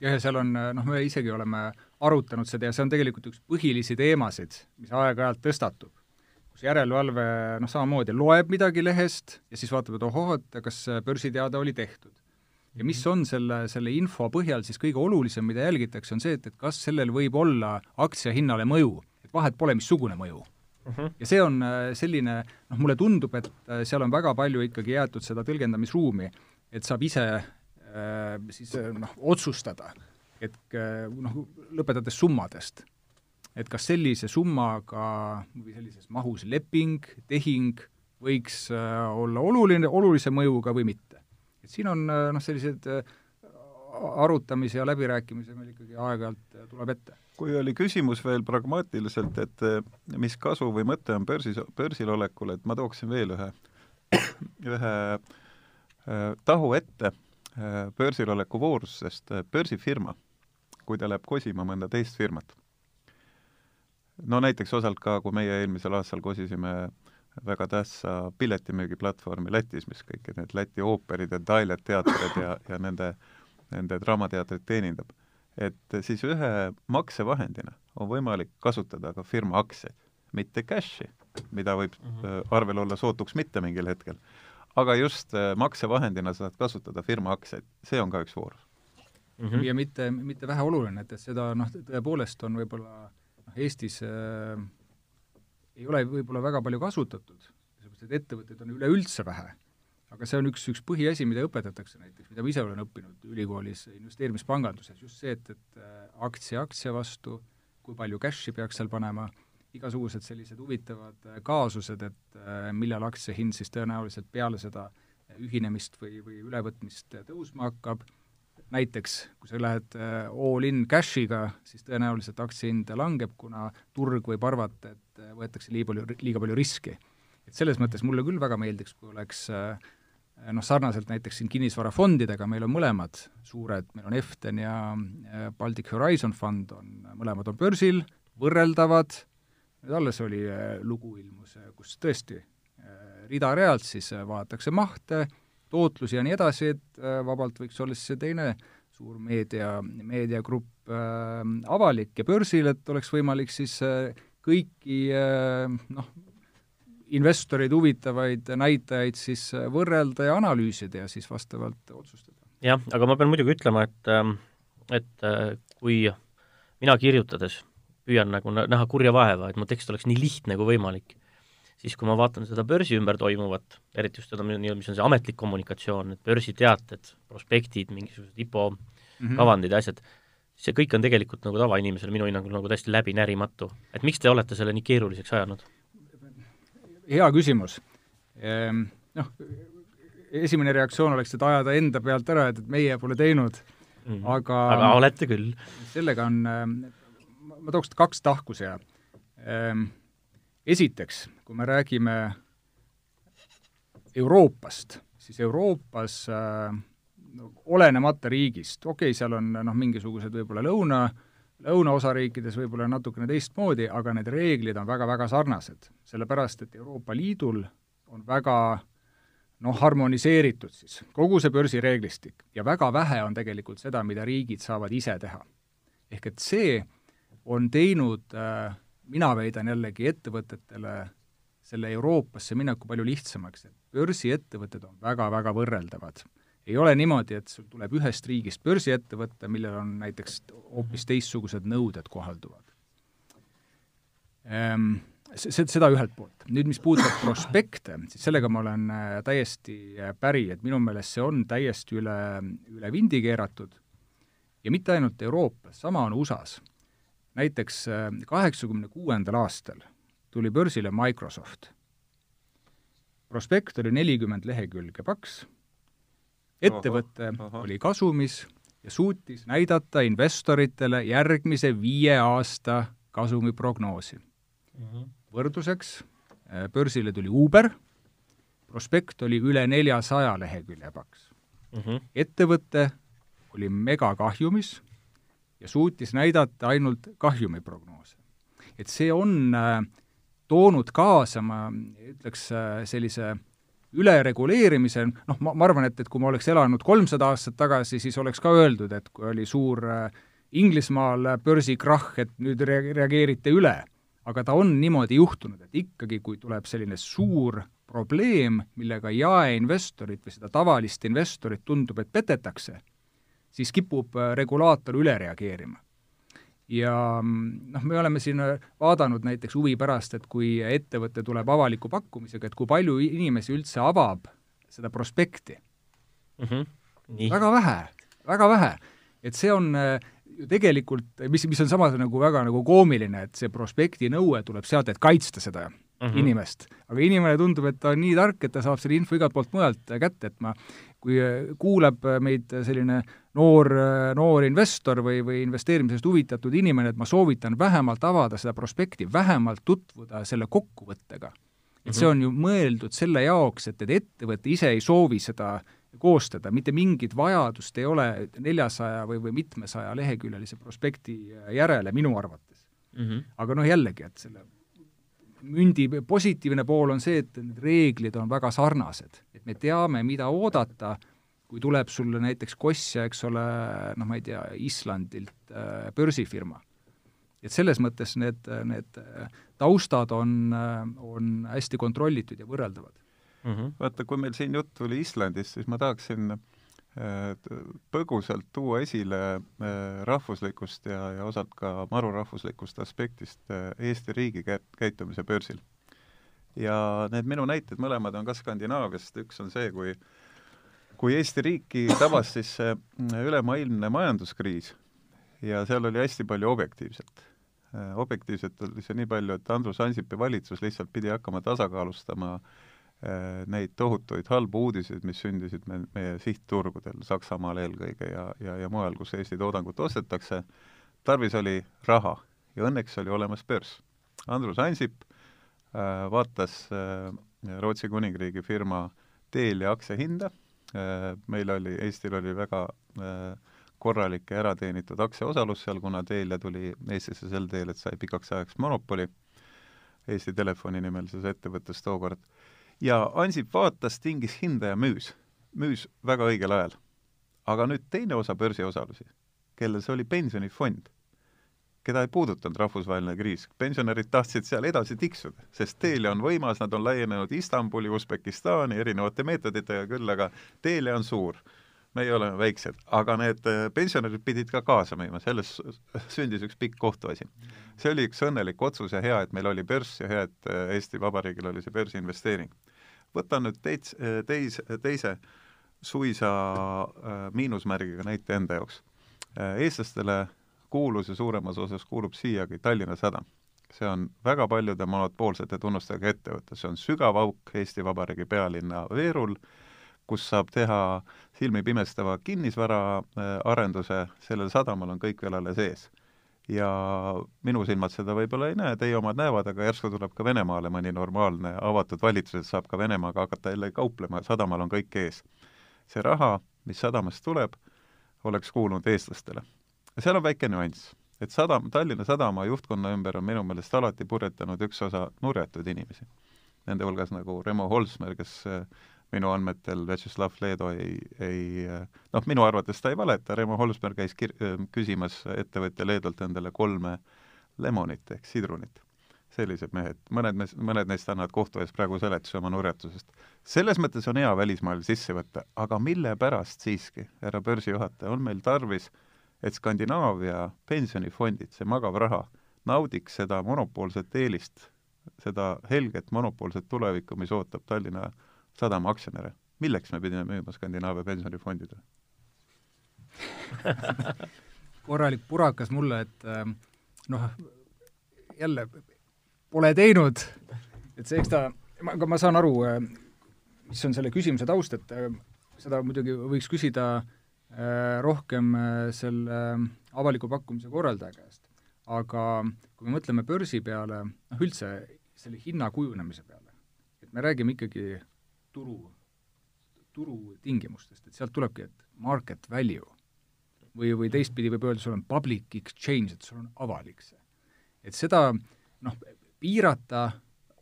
jah, ja seal on, noh, me isegi oleme arutanud seda ja see on tegelikult üks põhilisi teemasid, mis aeg-ajalt tõstatub. kus järelevalve noh, samamoodi loeb midagi lehest ja siis vaatab, et ohoh, et kas börsiteade oli tehtud ja mis on selle, selle info põhjal siis kõige olulisem, mida jälgitakse, on see, et, et kas sellel võib olla aktsia hinnale mõju, et vahet pole, missugune mõju uh. Mhm. -huh. ja see on äh, selline, noh, mulle tundub, et äh, seal on väga palju ikkagi jäetud seda tõlgendamisruumi, et saab ise äh, siis äh, noh, otsustada, et noh, lõpetades summadest, et kas sellise summaga või sellises mahus leping, tehing võiks äh, olla oluline, olulise mõjuga või mitte et siin on äh, noh, selliseid äh, arutamisi ja läbirääkimisi meil ikkagi aeg-ajalt äh, tuleb ette. kui oli küsimus veel pragmaatiliselt, et mis kasu või mõte on börsis, börsil olekul, et ma tooksin veel ühe, ühe tahu ette börsil oleku voorus, sest börsifirma, kui ta läheb kosima mõnda teist firmat, no näiteks osalt ka, kui meie eelmisel aastal kosisime väga tähtsa piletimüügiplatvormi Lätis, mis kõiki need Läti ooperid ja Tailet teatrid ja, ja nende, nende draamateatrid teenindab. et siis ühe maksevahendina on võimalik kasutada ka firma aktsiaid, mitte cash'i, mida võib mm -hmm. arvel olla sootuks mitte mingil hetkel, aga just äh, maksevahendina saad kasutada firma aktsiaid, see on ka üks voorus mm. -hmm. ja mitte, mitte väheoluline, et, et seda noh, tõepoolest on võib-olla noh, Eestis äh, ei ole võib-olla väga palju kasutatud, sellepärast et ettevõtteid on üleüldse vähe. aga see on üks, üks põhiasi, mida õpetatakse näiteks, mida ma ise olen õppinud ülikoolis investeerimispanganduses, just see, et, et äh, aktsia aktsia vastu, kui palju cash'i peaks seal panema, igasugused sellised huvitavad äh, kaasused, et äh, millal aktsia hind siis tõenäoliselt peale seda ühinemist või, või ülevõtmist tõusma hakkab, näiteks kui sa lähed äh, all in cash'iga, siis tõenäoliselt aktsia hind langeb, kuna turg võib arvata, et äh, võetakse liiga palju, liiga palju riski. et selles mõttes mulle küll väga meeldiks, kui oleks äh, noh, sarnaselt näiteks siin kinnisvarafondidega, meil on mõlemad suured, meil on Eften ja Baltic Horizon fond on, mõlemad on börsil, võrreldavad, nüüd alles oli lugu ilmus, kus tõesti rida-realt siis vaadatakse mahte, tootlusi ja nii edasi, et äh, vabalt võiks olla siis see teine suur meedia, meediagrupp äh, avalik ja börsil, et oleks võimalik siis äh, kõiki äh, noh, investoreid huvitavaid näitajaid siis äh, võrrelda ja analüüsida ja siis vastavalt otsustada. jah, aga ma pean muidugi ütlema, et, ähm, et äh, kui mina kirjutades püüan nagu näha kurja vaeva, et mu tekst oleks nii lihtne kui võimalik siis kui ma vaatan seda börsi ümber toimuvat, eriti just seda, mis on see ametlik kommunikatsioon, et börsiteated, prospektid, mingisugused IPO mm -hmm. kavandid ja asjad, see kõik on tegelikult nagu tavainimesele minu hinnangul nagu täiesti läbinärimatu. et miks te olete selle nii keeruliseks ajanud? hea küsimus. Ehm, noh, esimene reaktsioon oleks, et ajada enda pealt ära, et, et meie pole teinud mm, -hmm. aga aga olete küll. sellega on, ehm, ma tooks kaks tahku siia ehm, esiteks, kui me räägime Euroopast, siis Euroopas äh, olenemata riigist, okei okay,, seal on noh, mingisugused võib-olla lõuna, lõunaosariikides võib-olla natukene teistmoodi, aga need reeglid on väga-väga sarnased. sellepärast, et Euroopa Liidul on väga noh, harmoniseeritud siis kogu see börsireeglistik ja väga vähe on tegelikult seda, mida riigid saavad ise teha. ehk et see on teinud äh, mina väidan jällegi ettevõtetele selle Euroopasse mineku palju lihtsamaks, et börsiettevõtted on väga-väga võrreldavad. ei ole niimoodi, et sul tuleb ühest riigist börsiettevõte, millel on näiteks hoopis teistsugused nõuded kohalduvad ehm,. Seda ühelt poolt. nüüd, mis puudutab prospekte, siis sellega ma olen äh, täiesti äh, päri, et minu meelest see on täiesti üle, üle vindi keeratud ja mitte ainult Euroopas, sama on USA-s näiteks äh, kaheksakümne kuuendal aastal tuli börsile Microsoft. prospekt oli nelikümmend lehekülge paks, ettevõte aha, aha. oli kasumis ja suutis näidata investoritele järgmise viie aasta kasumiprognoosi mm. -hmm. võrdluseks, äh, börsile tuli Uber, prospekt oli üle neljasaja lehekülje paks mm. -hmm. ettevõte oli megakahjumis ja suutis näidata ainult kahjumiprognoose. et see on äh, toonud kaasa, ma ütleks, äh, sellise ülereguleerimise, noh, ma, ma arvan, et, et kui ma oleks elanud kolmsada aastat tagasi, siis oleks ka öeldud, et kui oli suur äh, Inglismaal börsikrahh, et nüüd rea-, reageerite üle. aga ta on niimoodi juhtunud, et ikkagi, kui tuleb selline suur probleem, millega jaeinvestorit või seda tavalist investorit tundub, et petetakse siis kipub äh, regulaator üle reageerima. Ja mm, noh, me oleme siin äh, vaadanud näiteks huvi pärast, et kui ettevõte tuleb avaliku pakkumisega, et kui palju inimesi üldse avab seda prospekti mm. -hmm. Nii. väga vähe, väga vähe. et see on äh, ju tegelikult, mis, mis on samas nagu väga nagu koomiline, et see prospekti nõue tuleb sealt, et kaitsta seda mm -hmm. inimest. aga inimene tundub, et ta on nii tark, et ta saab selle info igalt poolt mujalt kätte, et ma, kui kuuleb meid selline noor, noor investor või, või investeerimisest huvitatud inimene, et ma soovitan vähemalt avada seda prospekti, vähemalt tutvuda selle kokkuvõttega. et see on ju mõeldud selle jaoks, et, et ettevõte ise ei soovi seda koostada, mitte mingit vajadust ei ole neljasaja või, või mitmesaja leheküljelise prospekti järele minu arvates mm. -hmm. aga noh, jällegi, et selle mündi positiivne pool on see, et need reeglid on väga sarnased. et me teame, mida oodata, kui tuleb sulle näiteks kostja, eks ole, noh, ma ei tea, Islandilt äh, börsifirma. et selles mõttes need, need taustad on, on hästi kontrollitud ja võrreldavad mm. -hmm. vaata, kui meil siin jutt tuli Islandist, siis ma tahaksin äh, põgusalt tuua esile äh, rahvuslikust ja, ja osalt ka marurahvuslikust aspektist äh, Eesti riigi käitumise börsil. ja need minu näited mõlemad on ka Skandinaaviast, üks on see, kui kui Eesti riiki tabas siis see ülemaailmne majanduskriis ja seal oli hästi palju objektiivset. Äh, objektiivselt oli see nii palju, et Andrus Ansipi valitsus lihtsalt pidi hakkama tasakaalustama neid tohutuid halbu uudiseid, mis sündisid me, meie sihtturgudel, Saksamaal eelkõige ja, ja, ja mujal, kus Eesti toodangut ostetakse, tarvis oli raha ja õnneks oli olemas börs. Andrus Ansip äh, vaatas äh, Rootsi kuningriigi firma Telia aktsiahinda äh,, meil oli, Eestil oli väga äh, korralik ja ärateenitud aktsiaosalus seal, kuna Telia tuli Eestisse sel teel, et sai pikaks ajaks monopoli, Eesti Telefoni nimelises ettevõttes tookord, ja Ansip vaatas, tingis hinda ja müüs. müüs väga õigel ajal. aga nüüd teine osa börsiosalusi, kellel see oli pensionifond, keda ei puudutanud rahvusvaheline kriis, pensionärid tahtsid seal edasi tiksuda, sest Telia on võimas, nad on laienenud Istanbuli, Usbekistani erinevate meetoditega küll, aga Telia on suur meie oleme väiksed, aga need äh, pensionärid pidid ka kaasa müüma, selles sündis üks pikk kohtuasi. see oli üks õnnelik otsus ja hea, et meil oli börs ja hea, et äh, Eesti Vabariigil oli see börsiinvesteering. Võtan nüüd teits-, äh, teis-, teise suisa miinusmärgiga näite enda jaoks. eestlastele kuulus ja suuremas osas kuulub siiagi Tallinna Sadam. see on väga paljude monopoolsete tunnustega ettevõte, see on sügav auk Eesti Vabariigi pealinna veerul, kus saab teha silmipimestava kinnisvaraarenduse, äh, sellel sadamal on kõik veel alles ees. Ja minu silmad seda võib-olla ei näe, teie omad näevad, aga järsku tuleb ka Venemaale mõni normaalne avatud valitsus, et saab ka Venemaaga hakata jälle kauplema, sadamal on kõik ees. see raha, mis sadamast tuleb, oleks kuulunud eestlastele. seal on väike nüanss, et sadam, Tallinna Sadama juhtkonna ümber on minu meelest alati purjetanud üks osa nurjatud inimesi. Nende hulgas nagu Remo Holsmer, kes äh, minu andmetel Vjatšeslav Leedo ei, ei noh, minu arvates ta ei valeta, Remo Holsberg käis kir-, küsimas ettevõtja Leedolt endale kolme lemonit ehk sidrunit. sellised mehed, mõned mees, mõned neist annavad kohtu ees praegu seletuse oma nurjatusest. selles mõttes on hea välismaal sisse võtta, aga mille pärast siiski, härra börsijuhataja, on meil tarvis, et Skandinaavia pensionifondid, see magav raha, naudiks seda monopoolset eelist, seda helget monopoolset tulevikku, mis ootab Tallinna sadama aktsionäre. milleks me pidime müüma Skandinaavia pensionifondidele korralik purakas mulle, et äh, noh, jälle pole teinud, et see, eks ta, aga ma saan aru, äh, mis on selle küsimuse taust, et äh, seda muidugi võiks küsida rohkem selle avaliku pakkumise korraldaja käest. aga kui me mõtleme börsi peale, noh üldse selle hinna kujunemise peale, et me räägime ikkagi turu, turutingimustest, et sealt tulebki, et market value või, või teistpidi võib öelda, sul on public exchange, et sul on avalik see. et seda noh, piirata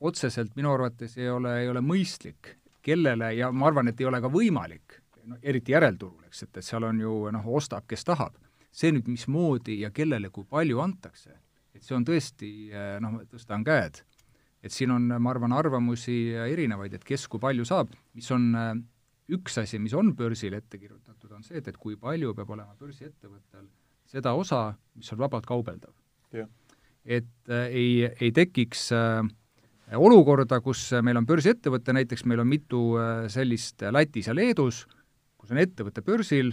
otseselt minu arvates ei ole, ei ole mõistlik, kellele ja ma arvan, et ei ole ka võimalik, no eriti järelturul, eks, et, et seal on ju noh, ostab, kes tahab. see nüüd, mismoodi ja kellele kui palju antakse, et see on tõesti noh, tõstan käed et siin on, ma arvan, arvamusi erinevaid, et kes kui palju saab, mis on äh, üks asi, mis on börsil ette kirjutatud, on see, et, et kui palju peab olema börsiettevõttel seda osa, mis on vabalt kaubeldav. et äh, ei, ei tekiks äh, olukorda, kus meil on börsiettevõte, näiteks meil on mitu äh, sellist Lätis ja Leedus, kus on ettevõte börsil,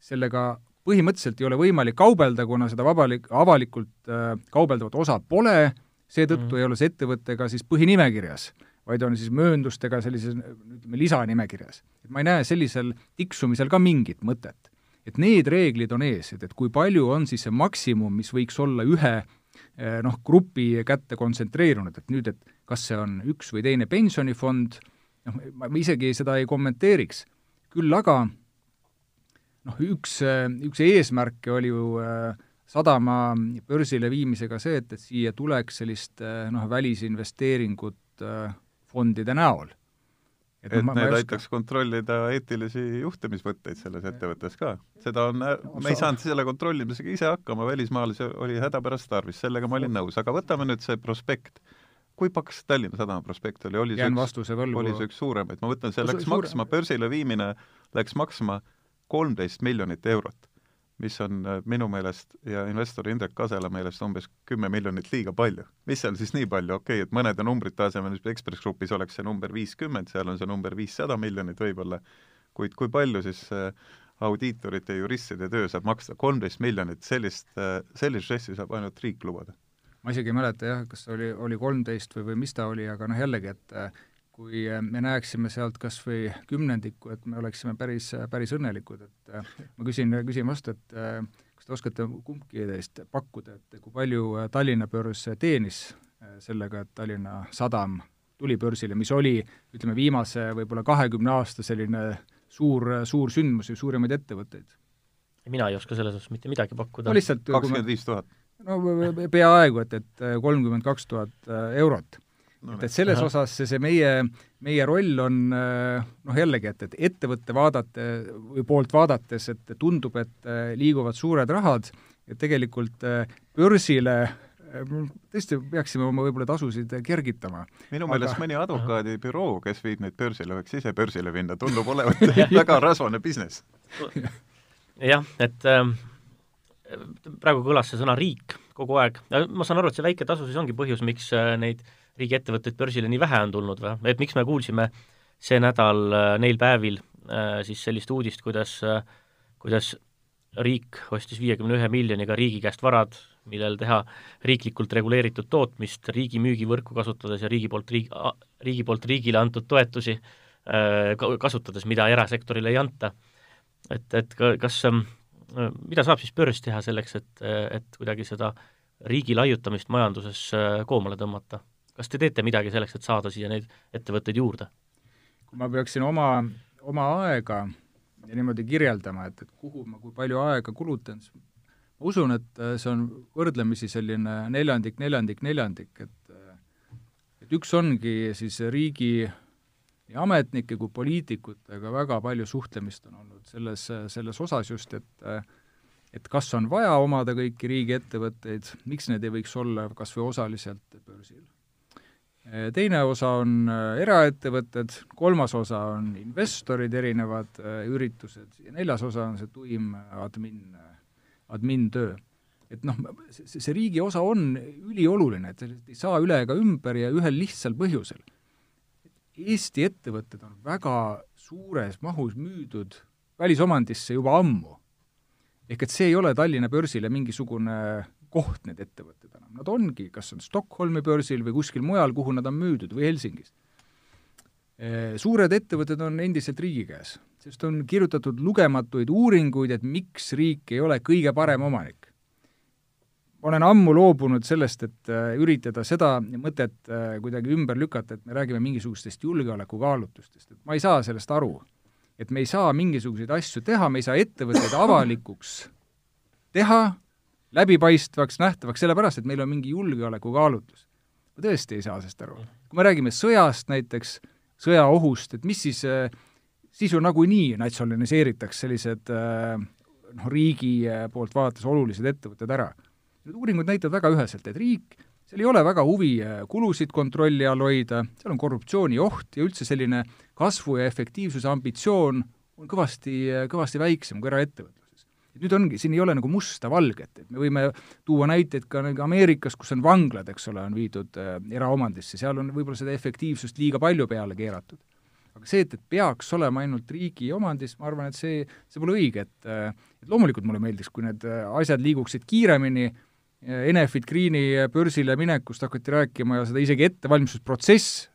sellega põhimõtteliselt ei ole võimalik kaubelda, kuna seda vabalik, avalikult äh, kaubeldavat osa pole, seetõttu mm. ei ole see ettevõte ka siis põhinimekirjas, vaid on siis mööndustega sellises ütleme, lisanimekirjas. et ma ei näe sellisel tiksumisel ka mingit mõtet. et need reeglid on ees, et, et kui palju on siis see maksimum, mis võiks olla ühe eh, noh, grupi kätte kontsentreerunud, et nüüd, et kas see on üks või teine pensionifond, noh, ma isegi seda ei kommenteeriks, küll aga noh, üks, üks eesmärke oli ju äh, sadama börsile viimisega see, et, et siia tuleks sellist eh, noh, välisinvesteeringut eh, fondide näol. et, et ma, need ma aitaks kontrollida eetilisi juhtimisvõtteid selles ettevõttes ka. seda on, me ei saanud selle kontrollimisega ise hakkama, välismaalasi oli hädapärast tarvis, sellega ma olin nõus, aga võtame nüüd see prospekt. kui paks Tallinna Sadama prospekt oli, oli see üks, oli see üks suuremaid, ma mõtlen, see läks maksma, börsile viimine läks maksma kolmteist miljonit eurot mis on äh, minu meelest ja investor Indrek Kasela meelest umbes kümme miljonit liiga palju. mis seal siis nii palju, okei okay,, et mõnede numbrite asemel, Ekspress Grupis oleks see number viiskümmend, seal on see number viissada miljonit võib-olla, kuid kui palju siis äh, audiitorite juristide töö saab maksta, kolmteist miljonit, sellist, äh, sellist žessi saab ainult riik lubada. ma isegi ei mäleta jah, kas oli, oli kolmteist või, või mis ta oli, aga noh, jällegi, et kui me näeksime sealt kas või kümnendikku, et me oleksime päris, päris õnnelikud, et ma küsin, küsin vastu, et kas te oskate kumbki teist pakkuda, et kui palju Tallinna börs teenis sellega, et Tallinna Sadam tuli börsile, mis oli, ütleme, viimase võib-olla kahekümne aasta selline suur, suur sündmus ja suurimaid ettevõtteid? mina ei oska selles osas mitte midagi pakkuda. no lihtsalt kakskümmend viis tuhat? no peaaegu, et, et kolmkümmend kaks tuhat äh, eurot no,. et, et selles Aha. osas see, see meie, meie roll on äh, noh, jällegi, et, et ettevõtte vaadate või poolt vaadates, et tundub, et äh, liiguvad suured rahad ja tegelikult börsile tõesti peaksime oma võib-olla tasusid kergitama. minu aga... meelest mõni advokaadibüroo, kes viib neid börsile, võiks ise börsile minna, tundub olevat väga rasvane business. jah, et äh, praegu kõlas see sõna riik kogu aeg, ma saan aru, et see väike tasu siis ongi põhjus, miks äh, neid riigiettevõtteid börsile nii vähe on tulnud või, et miks me kuulsime see nädal äh, neil päevil äh, siis sellist uudist, kuidas äh, kuidas riik ostis viiekümne ühe miljoniga riigi käest varad, millel teha riiklikult reguleeritud tootmist riigi müügivõrku kasutades ja riigi poolt riigi, riigi poolt riigile antud toetusi kasutades, mida erasektorile ei anta. et, et kas, ähm, mida saab siis börs teha selleks, et, et kuidagi seda riigi laiutamist majanduses koomale tõmmata? Kas te teete midagi selleks, et saada siia neid ettevõtteid juurde? kui ma peaksin oma, oma aega niimoodi kirjeldama, et, et kuhu ma kui palju aega kulutan, siis ma usun, et äh, see on võrdlemisi selline neljandik, neljandik, neljandik, et äh, et üks ongi siis riigi nii ametnike kui poliitikutega väga palju suhtlemist on olnud selles, selles osas just, et äh, et kas on vaja omada kõiki riigiettevõtteid, miks need ei võiks olla kas või osaliselt börsil. Teine osa on eraettevõtted, kolmas osa on investorid, erinevad üritused ja neljas osa on see tuim admin admin-töö. et noh, see, see riigi osa on ülioluline, et sellest ei saa üle ega ümber ja ühel lihtsal põhjusel. Eesti ettevõtted on väga suures mahus müüdud välisomandisse juba ammu. ehk et see ei ole Tallinna börsile mingisugune koht, need ettevõtted enam, nad ongi kas on Stockholmi börsil või kuskil mujal, kuhu nad on müüdud, või Helsingis. Suured ettevõtted on endiselt riigi käes sest on kirjutatud lugematuid uuringuid, et miks riik ei ole kõige parem omanik. ma olen ammu loobunud sellest, et äh, üritada seda mõtet äh, kuidagi ümber lükata, et me räägime mingisugustest julgeolekukaalutlustest, et ma ei saa sellest aru. et me ei saa mingisuguseid asju teha, me ei saa ettevõtteid avalikuks teha, läbipaistvaks, nähtavaks, sellepärast et meil on mingi julgeolekukaalutlus. ma tõesti ei saa sellest aru. kui me räägime sõjast näiteks, sõjaohust, et mis siis äh, siis ju nagunii natsionaliseeritakse sellised äh, noh, riigi äh, poolt vaadates olulised ettevõtted ära. Need uuringud näitavad väga üheselt, et riik, seal ei ole väga huvi kulusid kontrolli all hoida, seal on korruptsioonioht ja üldse selline kasvu ja efektiivsuse ambitsioon on kõvasti, kõvasti väiksem kui eraettevõtluses. Et nüüd ongi, siin ei ole nagu musta-valget, et me võime tuua näiteid ka nagu Ameerikas, kus on vanglad, eks ole, on viidud äh, eraomandisse, seal on võib-olla seda efektiivsust liiga palju peale keeratud. Aga see, et, et peaks olema ainult riigi omandis, ma arvan, et see, see pole õige, et et loomulikult mulle meeldiks, kui need äh, asjad liiguksid kiiremini, Enefit Greeni börsile minekust hakati rääkima ja seda isegi ettevalmistusprotsess äh,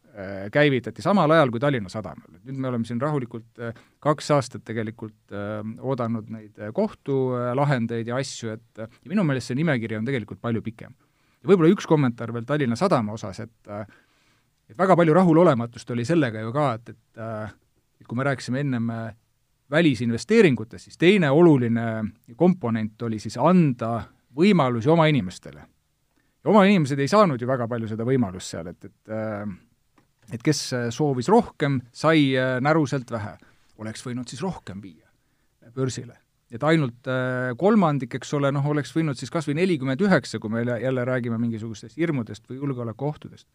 käivitati samal ajal kui Tallinna Sadamal. nüüd me oleme siin rahulikult äh, kaks aastat tegelikult oodanud neid kohtulahendeid ja asju, et ja minu meelest see nimekiri on tegelikult palju pikem. ja võib-olla üks kommentaar veel Tallinna Sadama osas, et et väga palju rahulolematust oli sellega ju ka, et, et äh, et kui me rääkisime ennem äh, välisinvesteeringutest, siis teine oluline komponent oli siis anda võimalusi oma inimestele. ja oma inimesed ei saanud ju väga palju seda võimalust seal, et, et äh, et kes soovis rohkem, sai näruselt vähe. oleks võinud siis rohkem viia börsile. et ainult kolmandik, eks ole, noh, oleks võinud siis kas või nelikümmend üheksa, kui me jälle räägime mingisugustest hirmudest või julgeolekuohtudest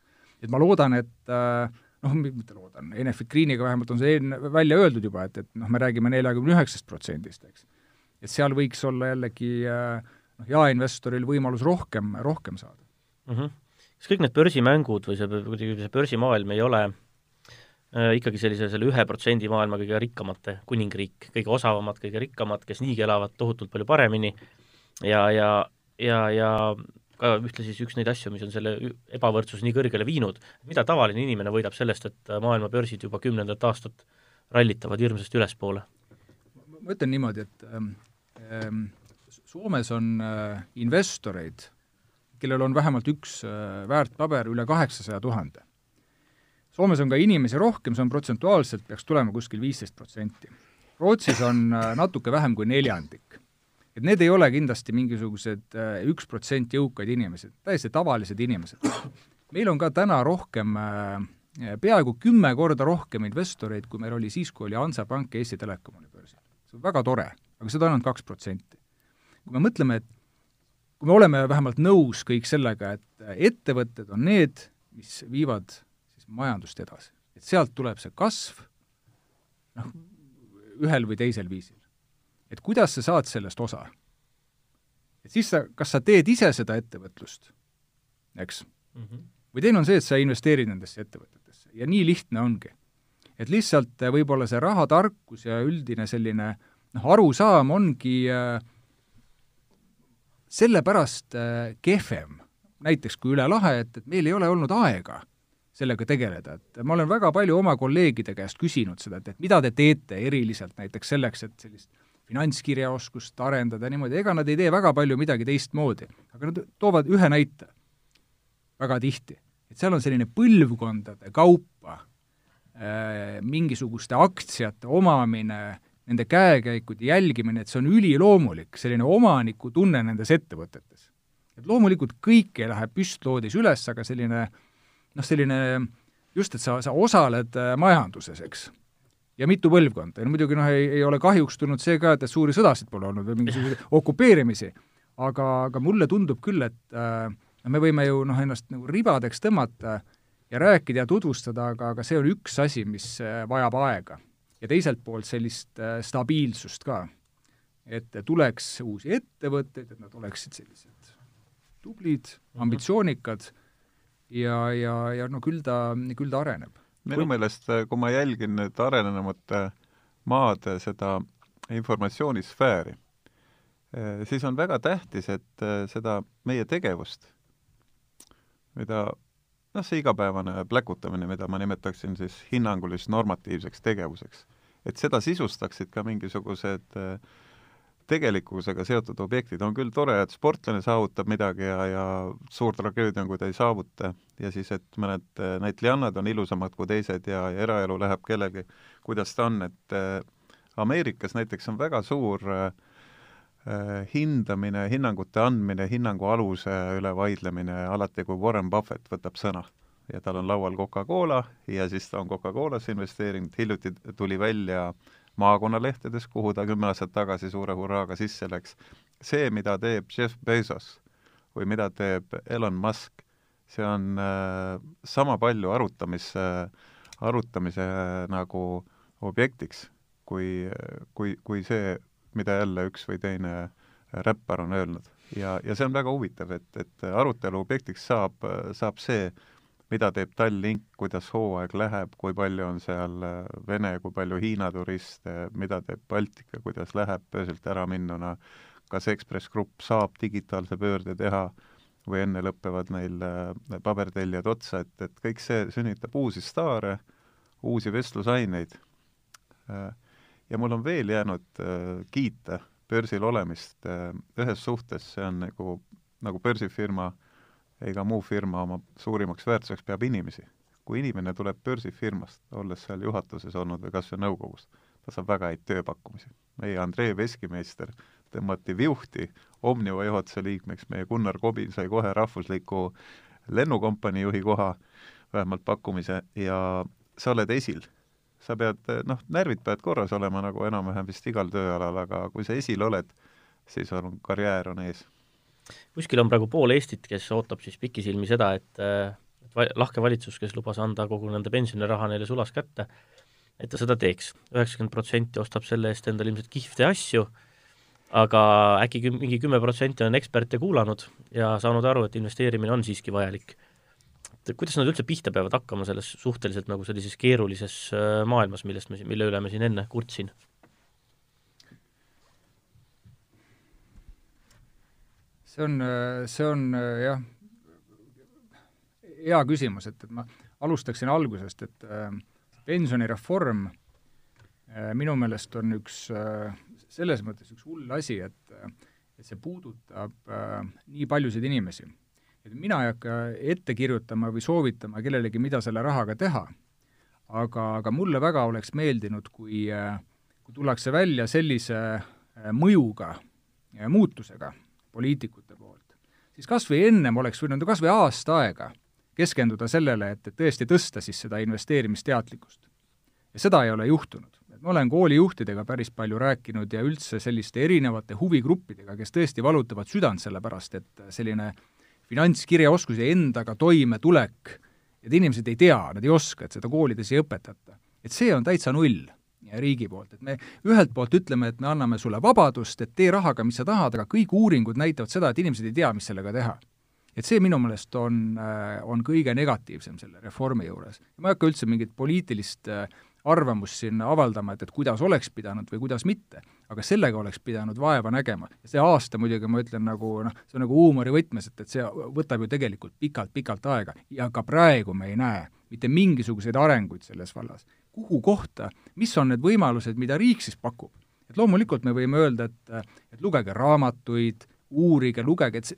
et ma loodan, et äh, noh, mitte loodan, Enefit Greeniga vähemalt on see enne välja öeldud juba, et, et noh, me räägime neljakümne üheksast protsendist, eks. et seal võiks olla jällegi äh, noh, jaeinvestoril võimalus rohkem, rohkem saada mm. -hmm. Kas kõik need börsimängud või see, kuidagi see börsimaailm ei ole äh, ikkagi sellise, selle ühe protsendi maailma kõige rikkamate kuningriik, kõige osavamad, kõige rikkamad, kes niigi elavad tohutult palju paremini ja, ja, ja, ja ka ühtlasi siis üks neid asju, mis on selle ebavõrdsuse nii kõrgele viinud, mida tavaline inimene võidab sellest, et maailma börsid juba kümnendat aastat rallitavad hirmsasti ülespoole? ma ütlen niimoodi, et ähm, ähm, Soomes on äh, investoreid, kellel on vähemalt üks äh, väärtpaber üle kaheksasaja tuhande. Soomes on ka inimesi rohkem, see on protsentuaalselt, peaks tulema kuskil viisteist protsenti. Rootsis on äh, natuke vähem kui neljandik. et need ei ole kindlasti mingisugused äh, üks protsent jõukaid inimesed, täiesti tavalised inimesed. meil on ka täna rohkem peaaegu kümme korda rohkem investoreid, kui meil oli siis, kui oli Hansapank Eesti Telekom oli börsil. see on väga tore, aga seda ainult kaks protsenti. kui me mõtleme, et kui me oleme vähemalt nõus kõik sellega, et ettevõtted on need, mis viivad siis majandust edasi, et sealt tuleb see kasv, noh, ühel või teisel viisil. et kuidas sa saad sellest osa? et siis sa, kas sa teed ise seda ettevõtlust, eks mm, -hmm. või teine on see, et sa investeerid nendesse ettevõtetesse ja nii lihtne ongi. et lihtsalt äh, võib-olla see rahatarkus ja üldine selline noh, arusaam ongi äh, sellepärast äh, kehvem, näiteks kui üle lahe, et, et meil ei ole olnud aega sellega tegeleda, et ma olen väga palju oma kolleegide käest küsinud seda, et, et mida te teete eriliselt näiteks selleks, et sellist finantskirjaoskust arendada niimoodi, ega nad ei tee väga palju midagi teistmoodi. aga nad toovad ühe näite väga tihti, et seal on selline põlvkondade kaupa äh, mingisuguste aktsiate omamine, nende käekäikude jälgimine, et see on üliloomulik, selline omanikutunne nendes ettevõtetes. et loomulikult kõik ei lähe püstloodis üles, aga selline noh, selline just, et sa, sa osaled äh, majanduses, eks. ja mitu põlvkonda ja no muidugi noh, ei, ei ole kahjuks tulnud see ka, et, et suuri sõdasid pole olnud või mingisuguseid okupeerimisi, aga, aga mulle tundub küll, et äh, me võime ju noh, ennast nagu ribadeks tõmmata ja rääkida ja tutvustada, aga, aga see on üks asi, mis äh, vajab aega. Ja teiselt poolt sellist äh, stabiilsust ka. et tuleks uusi ettevõtteid, et nad oleksid sellised tublid, mhm. ambitsioonikad ja, ja, ja no küll ta, küll ta areneb. minu kui... meelest, kui ma jälgin nüüd arenenumate maade seda informatsioonisfääri, eh, siis on väga tähtis, et seda meie tegevust, mida noh, see igapäevane pläkutamine, mida ma nimetaksin siis hinnangulis normatiivseks tegevuseks, et seda sisustaksid ka mingisugused äh, tegelikkusega seotud objektid, on küll tore, et sportlane saavutab midagi ja, ja suur tragöödia on, kui ta ei saavuta, ja siis, et mõned äh, näitlejannad on ilusamad kui teised ja, ja eraelu läheb kellegi, kuidas ta on, et äh, Ameerikas näiteks on väga suur äh, hindamine, hinnangute andmine, hinnangu aluse üle vaidlemine alati, kui Warren Buffett võtab sõna ja tal on laual Coca-Cola ja siis ta on Coca-Colasse investeerinud, hiljuti tuli välja äh, maakonnalehtedes, kuhu ta kümme aastat tagasi suure hurraaga sisse läks. see, mida teeb Jeff Bezos või mida teeb Elon Musk, see on äh, sama palju arutamise äh,, arutamise äh, nagu objektiks, kui, kui, kui see, mida jälle üks või teine räppar on öelnud. ja, ja see on väga huvitav, et, et arutelu objektiks saab, saab see, mida teeb Tallink, kuidas hooaeg läheb, kui palju on seal äh, Vene, kui palju Hiina turiste, mida teeb Baltika, kuidas läheb börsilt ära minnuna, kas Ekspress Grupp saab digitaalse pöörde teha või enne lõpevad neil äh, pabertellijad otsa, et, et kõik see sünnitab uusi staare, uusi vestlusaineid. Äh, ja mul on veel jäänud kiita börsil olemist ühes suhtes, see on nagu, nagu börsifirma äh, ega muu firma oma suurimaks väärtuseks peab inimesi. kui inimene tuleb börsifirmast, olles seal juhatuses olnud või kas või nõukogus, ta saab väga häid tööpakkumisi. meie Andrei Veskimeister tõmmati Viuhti Omniva juhatuse liikmeks, meie Gunnar Kobin sai kohe rahvusliku lennukompanii juhi koha, vähemalt pakkumise, ja sa oled esil. Sa pead, noh, närvid peavad korras olema, nagu enam-vähem vist igal tööalal, aga kui sa esil oled, siis on karjäär on ees kuskil on praegu pool Eestit, kes ootab siis pikisilmi seda, et et lahke valitsus, kes lubas anda kogu nende pensioniraha neile sulas kätte, et ta seda teeks. üheksakümmend protsenti ostab selle eest endale ilmselt kihvte asju, aga äkki mingi kümme protsenti on eksperte kuulanud ja saanud aru, et investeerimine on siiski vajalik. Et kuidas nad üldse pihta peavad hakkama selles suhteliselt nagu sellises keerulises äh, maailmas, millest me, mille üle me siin enne kurtsin? see on, see on jah, hea küsimus, et, et ma alustaksin algusest, et äh, pensionireform äh, minu meelest on üks äh, selles mõttes üks hull asi, et äh, et see puudutab äh, nii paljusid inimesi. Et mina ei hakka ette kirjutama või soovitama kellelegi, mida selle rahaga teha, aga, aga mulle väga oleks meeldinud, kui äh, kui tullakse välja sellise äh, mõjuga ja muutusega poliitikute poolt, siis kas või ennem oleks võinud kas või aasta aega keskenduda sellele, et, et tõesti tõsta siis seda investeerimisteadlikkust. ja seda ei ole juhtunud. et ma olen koolijuhtidega päris palju rääkinud ja üldse selliste erinevate huvigruppidega, kes tõesti valutavad südant selle pärast, et selline finantskirjaoskus ja endaga toimetulek, et inimesed ei tea, nad ei oska, et seda koolides ei õpetata. et see on täitsa null riigi poolt, et me ühelt poolt ütleme, et me anname sulle vabadust, et tee rahaga, mis sa tahad, aga kõik uuringud näitavad seda, et inimesed ei tea, mis sellega teha et see minu meelest on, äh, on kõige negatiivsem selle reformi juures. ma ei hakka üldse mingit poliitilist äh, arvamust siin avaldama, et, et kuidas oleks pidanud või kuidas mitte, aga sellega oleks pidanud vaeva nägema. ja see aasta muidugi, ma ütlen nagu noh, see on nagu huumori võtmes, et, et see võtab ju tegelikult pikalt-pikalt aega ja ka praegu me ei näe mitte mingisuguseid arenguid selles vallas. kuhu kohta, mis on need võimalused, mida riik siis pakub? et loomulikult me võime öelda, et, et lugege raamatuid, uurige, lugege, et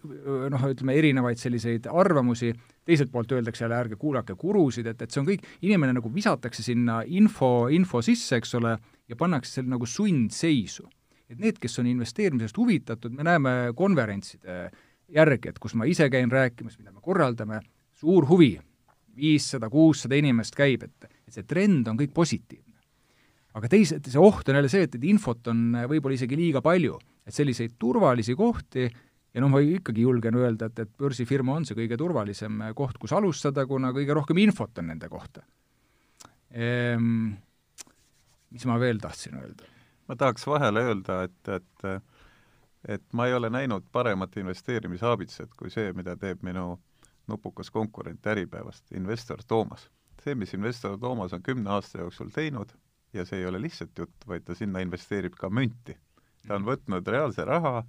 noh, ütleme erinevaid selliseid arvamusi, teiselt poolt öeldakse jälle, ärge kuulake gurusid, et, et see on kõik, inimene nagu visatakse sinna info, info sisse, eks ole, ja pannakse seal nagu sundseisu. et need, kes on investeerimisest huvitatud, me näeme konverentside järgi, et kus ma ise käin rääkimas, mida me korraldame, suur huvi, viissada, kuussada inimest käib, et, et see trend on kõik positiivne. aga teised, see oht on jälle see, et, et infot on võib-olla isegi liiga palju et selliseid turvalisi kohti ja noh, ma ikkagi julgen öelda, et, et börsifirma on see kõige turvalisem koht, kus alustada, kuna kõige rohkem infot on nende kohta ehm,. Mis ma veel tahtsin öelda? ma tahaks vahele öelda, et, et et ma ei ole näinud paremat investeerimishaabitset kui see, mida teeb minu nupukas konkurent Äripäevast, investor Toomas. see, mis investor Toomas on kümne aasta jooksul teinud ja see ei ole lihtsalt jutt, vaid ta sinna investeerib ka münti ta on võtnud reaalse raha,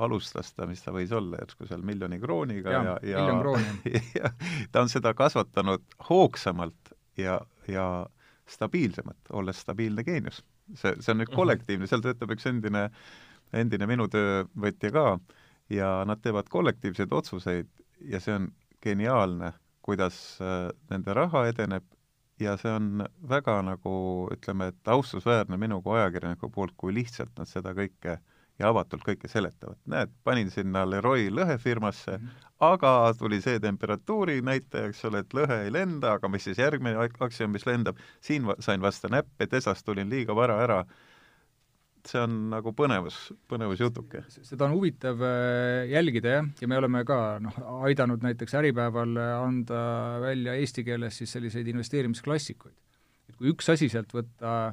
alustas ta, mis ta võis olla, järsku seal miljoni krooniga ja, ja, ja, ja ta on seda kasvatanud hoogsamalt ja, ja stabiilsemalt, olles stabiilne geenius. see, see on nüüd mhm. kollektiivne, seal töötab üks endine, endine minu töövõtja ka ja nad teevad kollektiivseid otsuseid ja see on geniaalne, kuidas äh, nende raha edeneb ja see on väga nagu ütleme, et austusväärne minu kui ajakirjaniku poolt, kui lihtsalt nad seda kõike ja avatult kõike seletavad. näed, panin sinna Leroy lõhefirmasse mm, -hmm. aga tuli see temperatuuri näitaja, eks ole, et lõhe ei lenda, aga mis siis järgmine aktsia mis lendab, siin sain vastu näppe, Tesast tulin liiga vara ära see on nagu põnevus, põnevusjutuke. seda on huvitav äh, jälgida jah, ja me oleme ka noh, aidanud näiteks Äripäeval anda välja eesti keeles siis selliseid investeerimisklassikuid. et kui üks asi sealt võtta,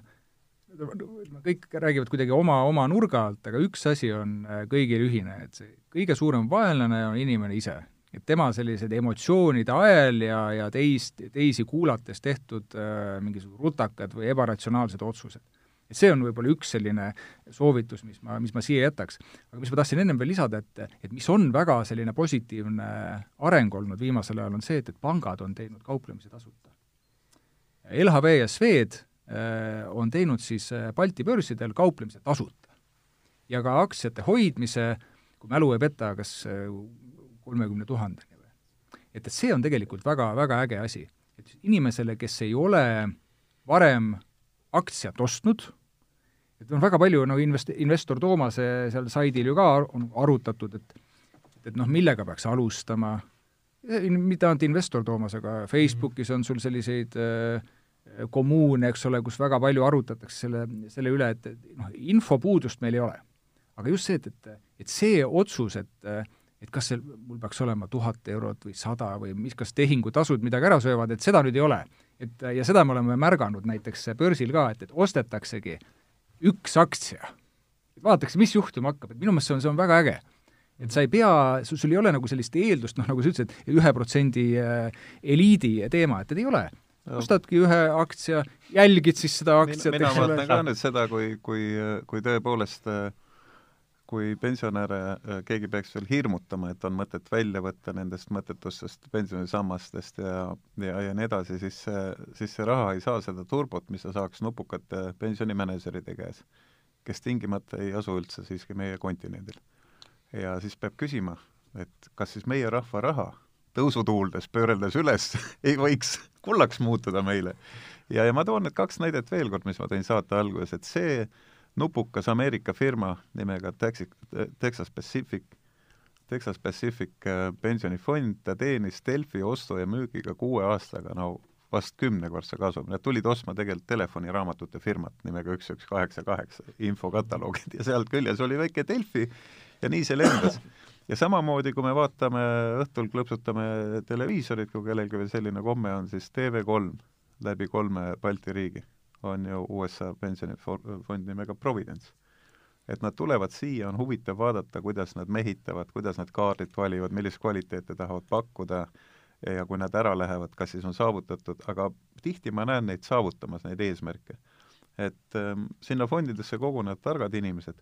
kõik räägivad kuidagi oma, oma nurga alt, aga üks asi on äh, kõigil ühine, et see kõige suurem vaenlane on inimene ise. et tema sellised emotsioonide ajel ja, ja teist, teisi kuulates tehtud äh, mingisugused rutakad või ebaratsionaalsed otsused et see on võib-olla üks selline soovitus, mis ma, mis ma siia jätaks. aga mis ma tahtsin ennem veel lisada, et, et mis on väga selline positiivne areng olnud viimasel ajal, on see, et, et pangad on teinud kauplemise tasuta. LHV ja Swed äh, on teinud siis äh, Balti börsidel kauplemise tasuta. ja ka aktsiate hoidmise, kui mälu ei peta, kas äh, kolmekümne tuhandeni või. et, et see on tegelikult väga, väga äge asi. et inimesele, kes ei ole varem aktsiat ostnud, et on väga palju nagu invest-, investor Toomase seal saidil ju ka on arutatud, et et noh, millega peaks alustama, mitte ainult investor Toomas, aga Facebookis on sul selliseid äh, kommuune, eks ole, kus väga palju arutatakse selle, selle üle, et, noh, infopuudust meil ei ole. aga just see, et, et, et see otsus, et et kas see, mul peaks olema tuhat eurot või sada või mis, kas tehingutasud midagi ära söövad, et seda nüüd ei ole et ja seda me oleme märganud näiteks börsil ka, et, et ostetaksegi üks aktsia. vaadatakse, mis juhtuma hakkab, et minu meelest see on, see on väga äge. et sa ei pea, sul ei ole nagu sellist eeldust, noh nagu sa ütlesid, ühe protsendi äh, eliidi teema, et, et ei ole ostadki ühe aktsia, jälgid siis seda aktsiat mina vaatan ka nüüd seda, kui, kui, kui tõepoolest äh, kui pensionäre äh, keegi peaks veel hirmutama, et on mõtet välja võtta nendest mõttetustest pensionisammastest ja, ja, ja nii edasi, siis see, siis see raha ei saa seda turbot, mis ta saaks nupukate pensionimänedžeride käes, kes tingimata ei asu üldse siiski meie kontinendil. ja siis peab küsima, et kas siis meie rahva raha tõusutuuldes pööreldes üles ei võiks kullaks muutuda meile. ja, ja ma toon need kaks näidet veel kord, mis ma tõin saate alguses, et see nupukas Ameerika firma nimega Texas, Texas Pacific, Texas Pacific äh, pensionifond, ta teenis Delfi ostu ja müügiga kuue aastaga no vast kümnekordse kasumi, nad tulid ostma tegelikult telefoniraamatute firmat nimega üks, üks, kaheksa, kaheksa, infokataloogid ja sealt küljes oli väike Delfi ja nii see lendas. ja samamoodi, kui me vaatame, õhtul klõpsutame televiisorit, kui kellelgi veel selline komme on, siis TV3 läbi kolme Balti riigi on ju USA pensionifond nimega Providence. et nad tulevad siia, on huvitav vaadata, kuidas nad mehitavad, kuidas nad kaardit valivad, millist kvaliteeti tahavad pakkuda ja kui nad ära lähevad, kas siis on saavutatud, aga tihti ma näen neid saavutamas, neid eesmärke. et ähm, sinna fondidesse kogunevad targad inimesed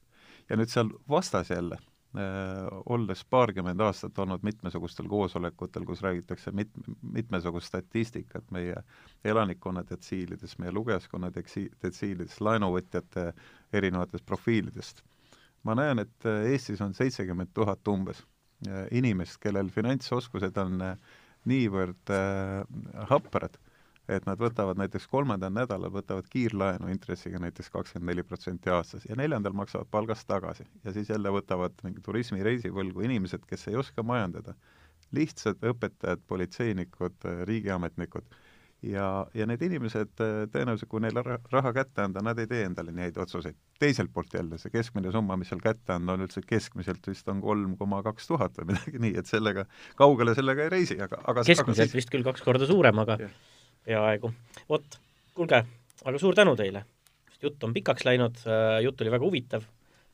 ja nüüd seal vastas jälle olles paarkümmend aastat olnud mitmesugustel koosolekutel, kus räägitakse mit-, mitmesugust statistikat meie elanikkonna detsiilides, meie lugejaskonna deksi-, detsiilides, laenuvõtjate erinevatest profiilidest. ma näen, et äh, Eestis on seitsekümmend tuhat umbes äh, inimest, kellel finantsoskused on niivõrd äh, haprad, et nad võtavad näiteks kolmandal nädalal, võtavad kiirlaenu intressiga näiteks kakskümmend neli protsenti aastas ja neljandal maksavad palgast tagasi. ja siis jälle võtavad mingi turismireisivõlgu inimesed, kes ei oska majandada. lihtsad õpetajad, politseinikud, riigiametnikud. ja, ja need inimesed tõenäoliselt, kui neile raha kätte anda, nad ei tee endale nii häid otsuseid. teiselt poolt jälle, see keskmine summa, mis seal kätte anda, on üldse keskmiselt vist on kolm koma kaks tuhat või midagi nii, et sellega, kaugele sellega ei reisi, aga, aga keskmiselt aga siis... vist küll kaks korda suurem, aga ja peaaegu. vot, kuulge, aga suur tänu teile, jutt on pikaks läinud, äh, jutt oli väga huvitav,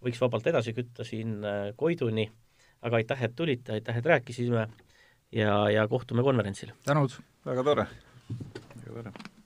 võiks vabalt edasi kütta siin äh, Koiduni, aga aitäh, et tulite, aitäh, et rääkisime ja, ja kohtume konverentsil! tänud! väga tore! väga tore!